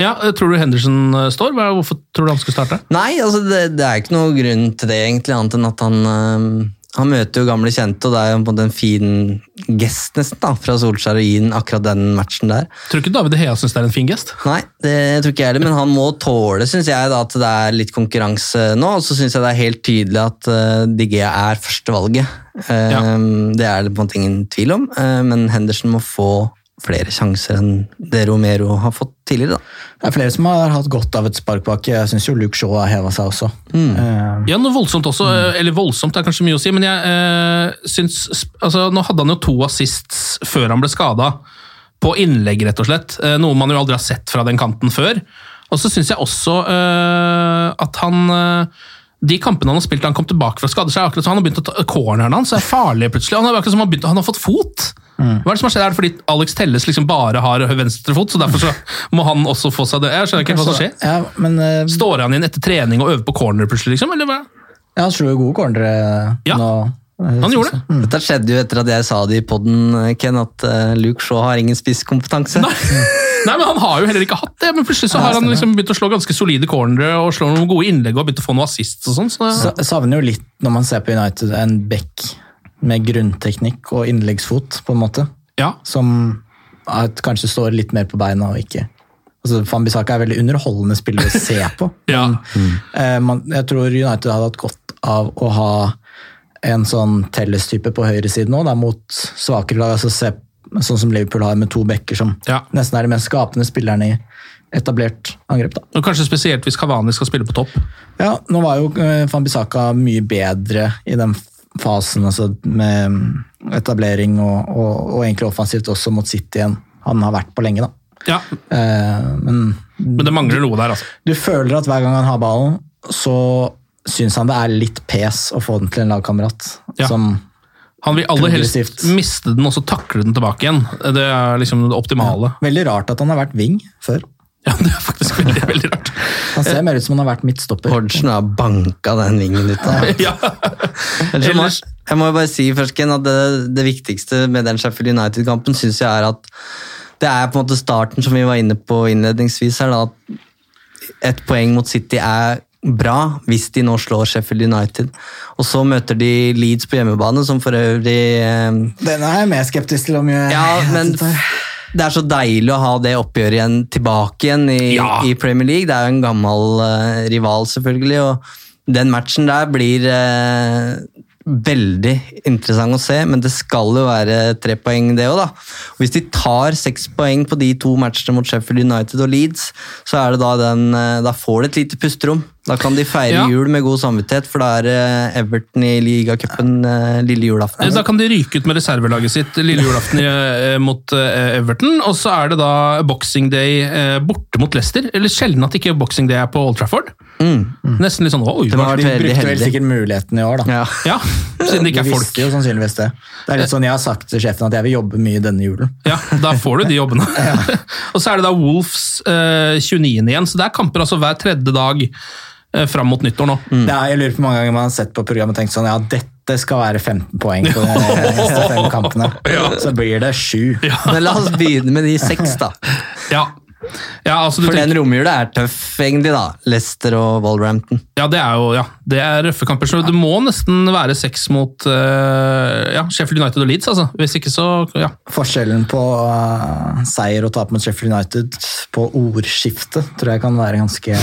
Ja, Tror du Henderson eh, står? Hvorfor tror du han skal starte? Nei, altså det, det er ikke noe grunn til det, egentlig, annet enn at han øh, han møter jo gamle kjente, og det er jo på en måte en fin gest nesten da, fra Solskjær å gi den akkurat den matchen der. Tror du ikke David Hea syns det er en fin gest? Nei, det tror ikke jeg heller, men han må tåle synes jeg, da, at det er litt konkurranse nå. Og så syns jeg det er helt tydelig at uh, Digea er førstevalget. Uh, Det er det på en måte ingen tvil om, uh, men Henderson må få flere sjanser enn det Romero har fått tidligere. da. Det er flere som har hatt godt av et spark bak. Jeg syns jo Luke Shaw har heva seg også. Eh, Ja, noe voldsomt også. Mm. Eller voldsomt er kanskje mye å si, men jeg uh, syns altså, Nå hadde han jo to assists før han ble skada. På innlegg, rett og slett. Uh, noe man jo aldri har sett fra den kanten før. Og så syns jeg også uh, at han eh, de kampene han har spilt da han kom tilbake fra skader, så er akkurat som han har begynt å ta corneren hans er farlig plutselig. Han akkurat som han, har begynt, han har fått fot. Hva er det som har skjedd? Er det fordi Alex Telles liksom bare har venstrefot, så derfor så må han også få seg det? Jeg skjønner ikke hva som skjer. Ja, men uh, Står han inn etter trening og øver på corner plutselig, liksom? Eller hva? ja, han slo jo gode cornere Ja, nå. eh, Han gjorde det. det. Dette skjedde jo etter at jeg sa det i poden, Ken, at eh, Luke Shaw har ingen spisskompetanse. Nei. <laughs> Nei, men Han har jo heller ikke hatt det, men plutselig så har han liksom begynt å slå ganske solide cornere og slår noen gode innlegg og begynt å få noe assist og sånn. Så, Sa- Savner jo litt, når man ser på United, en back med grunnteknikk og innleggsfot, på en måte. ja. Som kanskje står litt mer på beina og ikke altså, Fambisaka er veldig underholdende spiller å se på. <laughs> ja. Eh, man, jeg tror United hadde hatt godt av å ha en sånn Telles-type på høyresiden da, mot svakere lag. Altså, se, sånn som Liverpool har med to backer som Ja. nesten er de mest skapende spillerne i etablert angrep. da. Og Kanskje spesielt hvis Kavani skal spille på topp. Ja, nå var jo eh, Fambisaka mye bedre i den fasen, altså med mm, etablering og, og, og egentlig offensivt også mot City igjen. Han har vært på lenge, da. Ja, Eh, men Men det mangler noe der, altså. du føler at hver gang han har ballen, så syns han det er litt pes å få den til en lagkamerat. Ja. Som Han vil aller helst miste den og så takle den tilbake igjen. Det er liksom det optimale. Veldig rart at han har vært wing før. Ja, Det er faktisk veldig veldig rart. Han ser mer ut som han har vært midtstopper. Hodgson har banka den vingen ut av. <laughs> Ja. Ellers Jeg må jo bare si først, Ken, at det, det viktigste med den Sheffield United-kampen synes jeg er at det er på en måte starten som vi var inne på innledningsvis her, da, at et poeng mot City er bra hvis de nå slår Sheffield United. Og så møter de Leeds på hjemmebane, som for øvrig eh, Den er jeg mer skeptisk til om jeg Ja, men det er så deilig å ha det oppgjøret igjen tilbake igjen i, Ja. i Premier League. Det er jo en gammel uh, rival, selvfølgelig. og Den matchen der blir uh, veldig interessant å se, men det skal jo være tre poeng, det òg, da. Og hvis de tar seks poeng på de to matchene mot Sheffield United og Leeds, så er det da den eh, Da får de et lite pusterom. Da kan de feire Ja. jul med god samvittighet, for da er eh, Everton i ligacupen eh, lille julaften. Da kan de ryke ut med reservelaget sitt lille julaften eh, mot Everton. Og så er det da boxing day borte mot Leicester. Eller sjelden at ikke boxing day er på Old Trafford. Nesten litt sånn oi, De brukte vel sikkert muligheten i år, da. Ja. Ja, siden det ikke er folk. visste jo sannsynligvis det. Det er litt sånn Jeg har sagt til sjefen at jeg vil jobbe mye denne julen. Ja, da får du de jobbene. <laughs> og så er det da Wolves eh, 29. igjen, så det er kamper altså hver tredje dag fram mot nyttår nå. Mm. er, jeg lurer på mange ganger man har sett på programmet og tenkt sånn Ja, dette skal være 15 poeng på de neste <laughs> fem kampene. Så blir det sju. Men la oss begynne med de seks, da. Ja, ja altså du For tenker, den romjula er tøff, egentlig, da. Leicester og Wolverhampton. ja, det er jo ja, det er røffe kamper, så det må nesten være seks mot eh, ja, Sheffield United og Leeds, altså. Hvis ikke så ja. Forskjellen på uh, seier og tap mot Sheffield United på ordskiftet tror jeg kan være ganske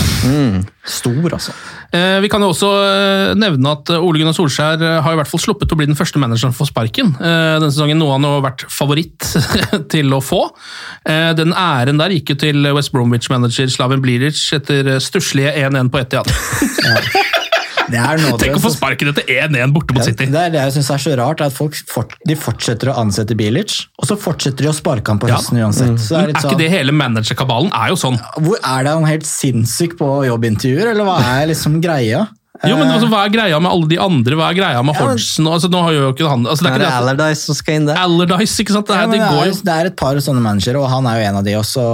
stor, altså. Eh, Vi kan jo også eh, nevne at Ole Gunnar Solskjær har i hvert fall sluppet å bli den første manageren for sparken. Eh, Denne sesongen noe han har vært favoritt <laughs> til å få. Eh, Den æren der gikk jo til West Bromwich-manager Slaven Blidic etter stusslige 1-1 på Etiad. ja. <laughs> Tenk å få sparken etter 1-1 borte mot City. Det er det jeg synes er så rart, at folk fort, de fortsetter å ansette Bilic, og så fortsetter de å sparke han på Ja. høsten uansett. Så er litt er ikke sånn, det hele managerkabalen? Er jo sånn. hvor Er det han helt sinnssyk på jobbintervjuer, eller hva er liksom greia? <laughs> Jo, men altså, Hva er greia med alle de andre? Hva er greia med Ja, men- Hodgson? Altså, nå har jo ikke han, altså, det er er ikke det Allardyce som skal inn der. Allardyce, ikke sant? Det, Ja, er, det, går er, det er et par sånne managere, og han er jo en av de også.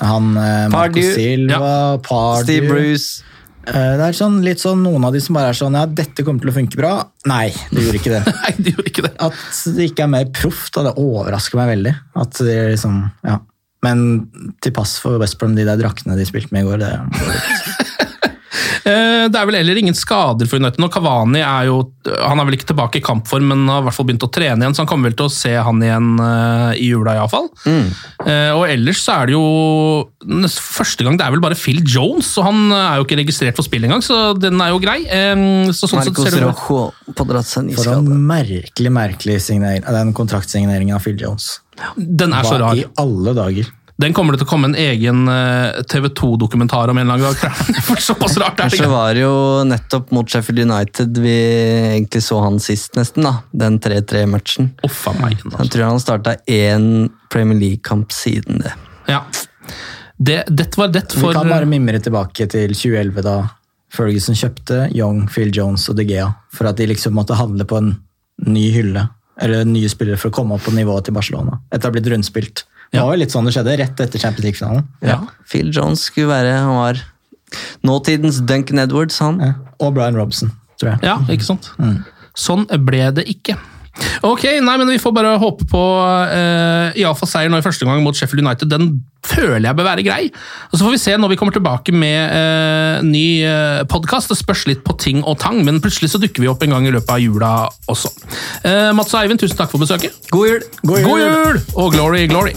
Han eh, Marco Silva, Silva, Pardew Steve Bruce. Eh, Det er sånn, litt sånn noen av de som bare er sånn Ja, dette kommer til å funke bra. Nei, det gjorde ikke det. <laughs> Nei, det gjorde ikke det. At det ikke er mer proft, det overrasker meg veldig. At det er liksom, ja. Men til pass for West Brom, de der draktene de spilte med i går, det <laughs> Det er vel heller ingen skader for United Og Kavani er jo Han er vel ikke tilbake i kampform, men har i hvert fall begynt å trene igjen, så han kommer vel til å se han igjen eh, i jula iallfall. Mm. Uh, og ellers så er det jo første gang det er vel bare Phil Jones, og han er jo ikke registrert for spill engang, så den er jo grei. Eh, så sånn sett ser ny For en merkelig, merkelig signering, den kontraktsigneringen av Phil Jones. Den er så rar. i alle dager? Den kommer det til å komme en egen eh, TV 2-dokumentar om en eller annen gang. <laughs> For såpass rart er det ikke. var det jo nettopp mot Sheffield United vi egentlig så han sist, nesten. da. Den 3-3-matchen. Oh, meg. Jeg altså. tror han starta én Premier League-kamp siden det. Ja. Det, dette var det for... Vi kan bare mimre tilbake til 2011, da Ferguson kjøpte Young, Phil Jones og De Gea for at de liksom måtte handle på en ny hylle. Eller nye spillere for å komme opp på nivået til Barcelona. Etter å ha blitt rundspilt. Det var jo litt sånn det skjedde, rett etter Champions League-finalen. ja. Phil Jones skulle være Han var nåtidens Duncan Edwards, han. Ja. Og Brian Robson, tror jeg. Ja, ikke sant? Sånn ble det ikke. Ok, nei, men Vi får bare håpe på uh, iallfall seier nå i første gang mot Sheffield United. Den føler jeg bør være grei. Og Så får vi se når vi kommer tilbake med uh, ny uh, podkast. Det spørs litt på ting og tang, men plutselig så dukker vi opp en gang i løpet av jula også. Uh, Mats og Eivind, tusen takk for besøket. God jul! God jul! God jul! Og glory, glory!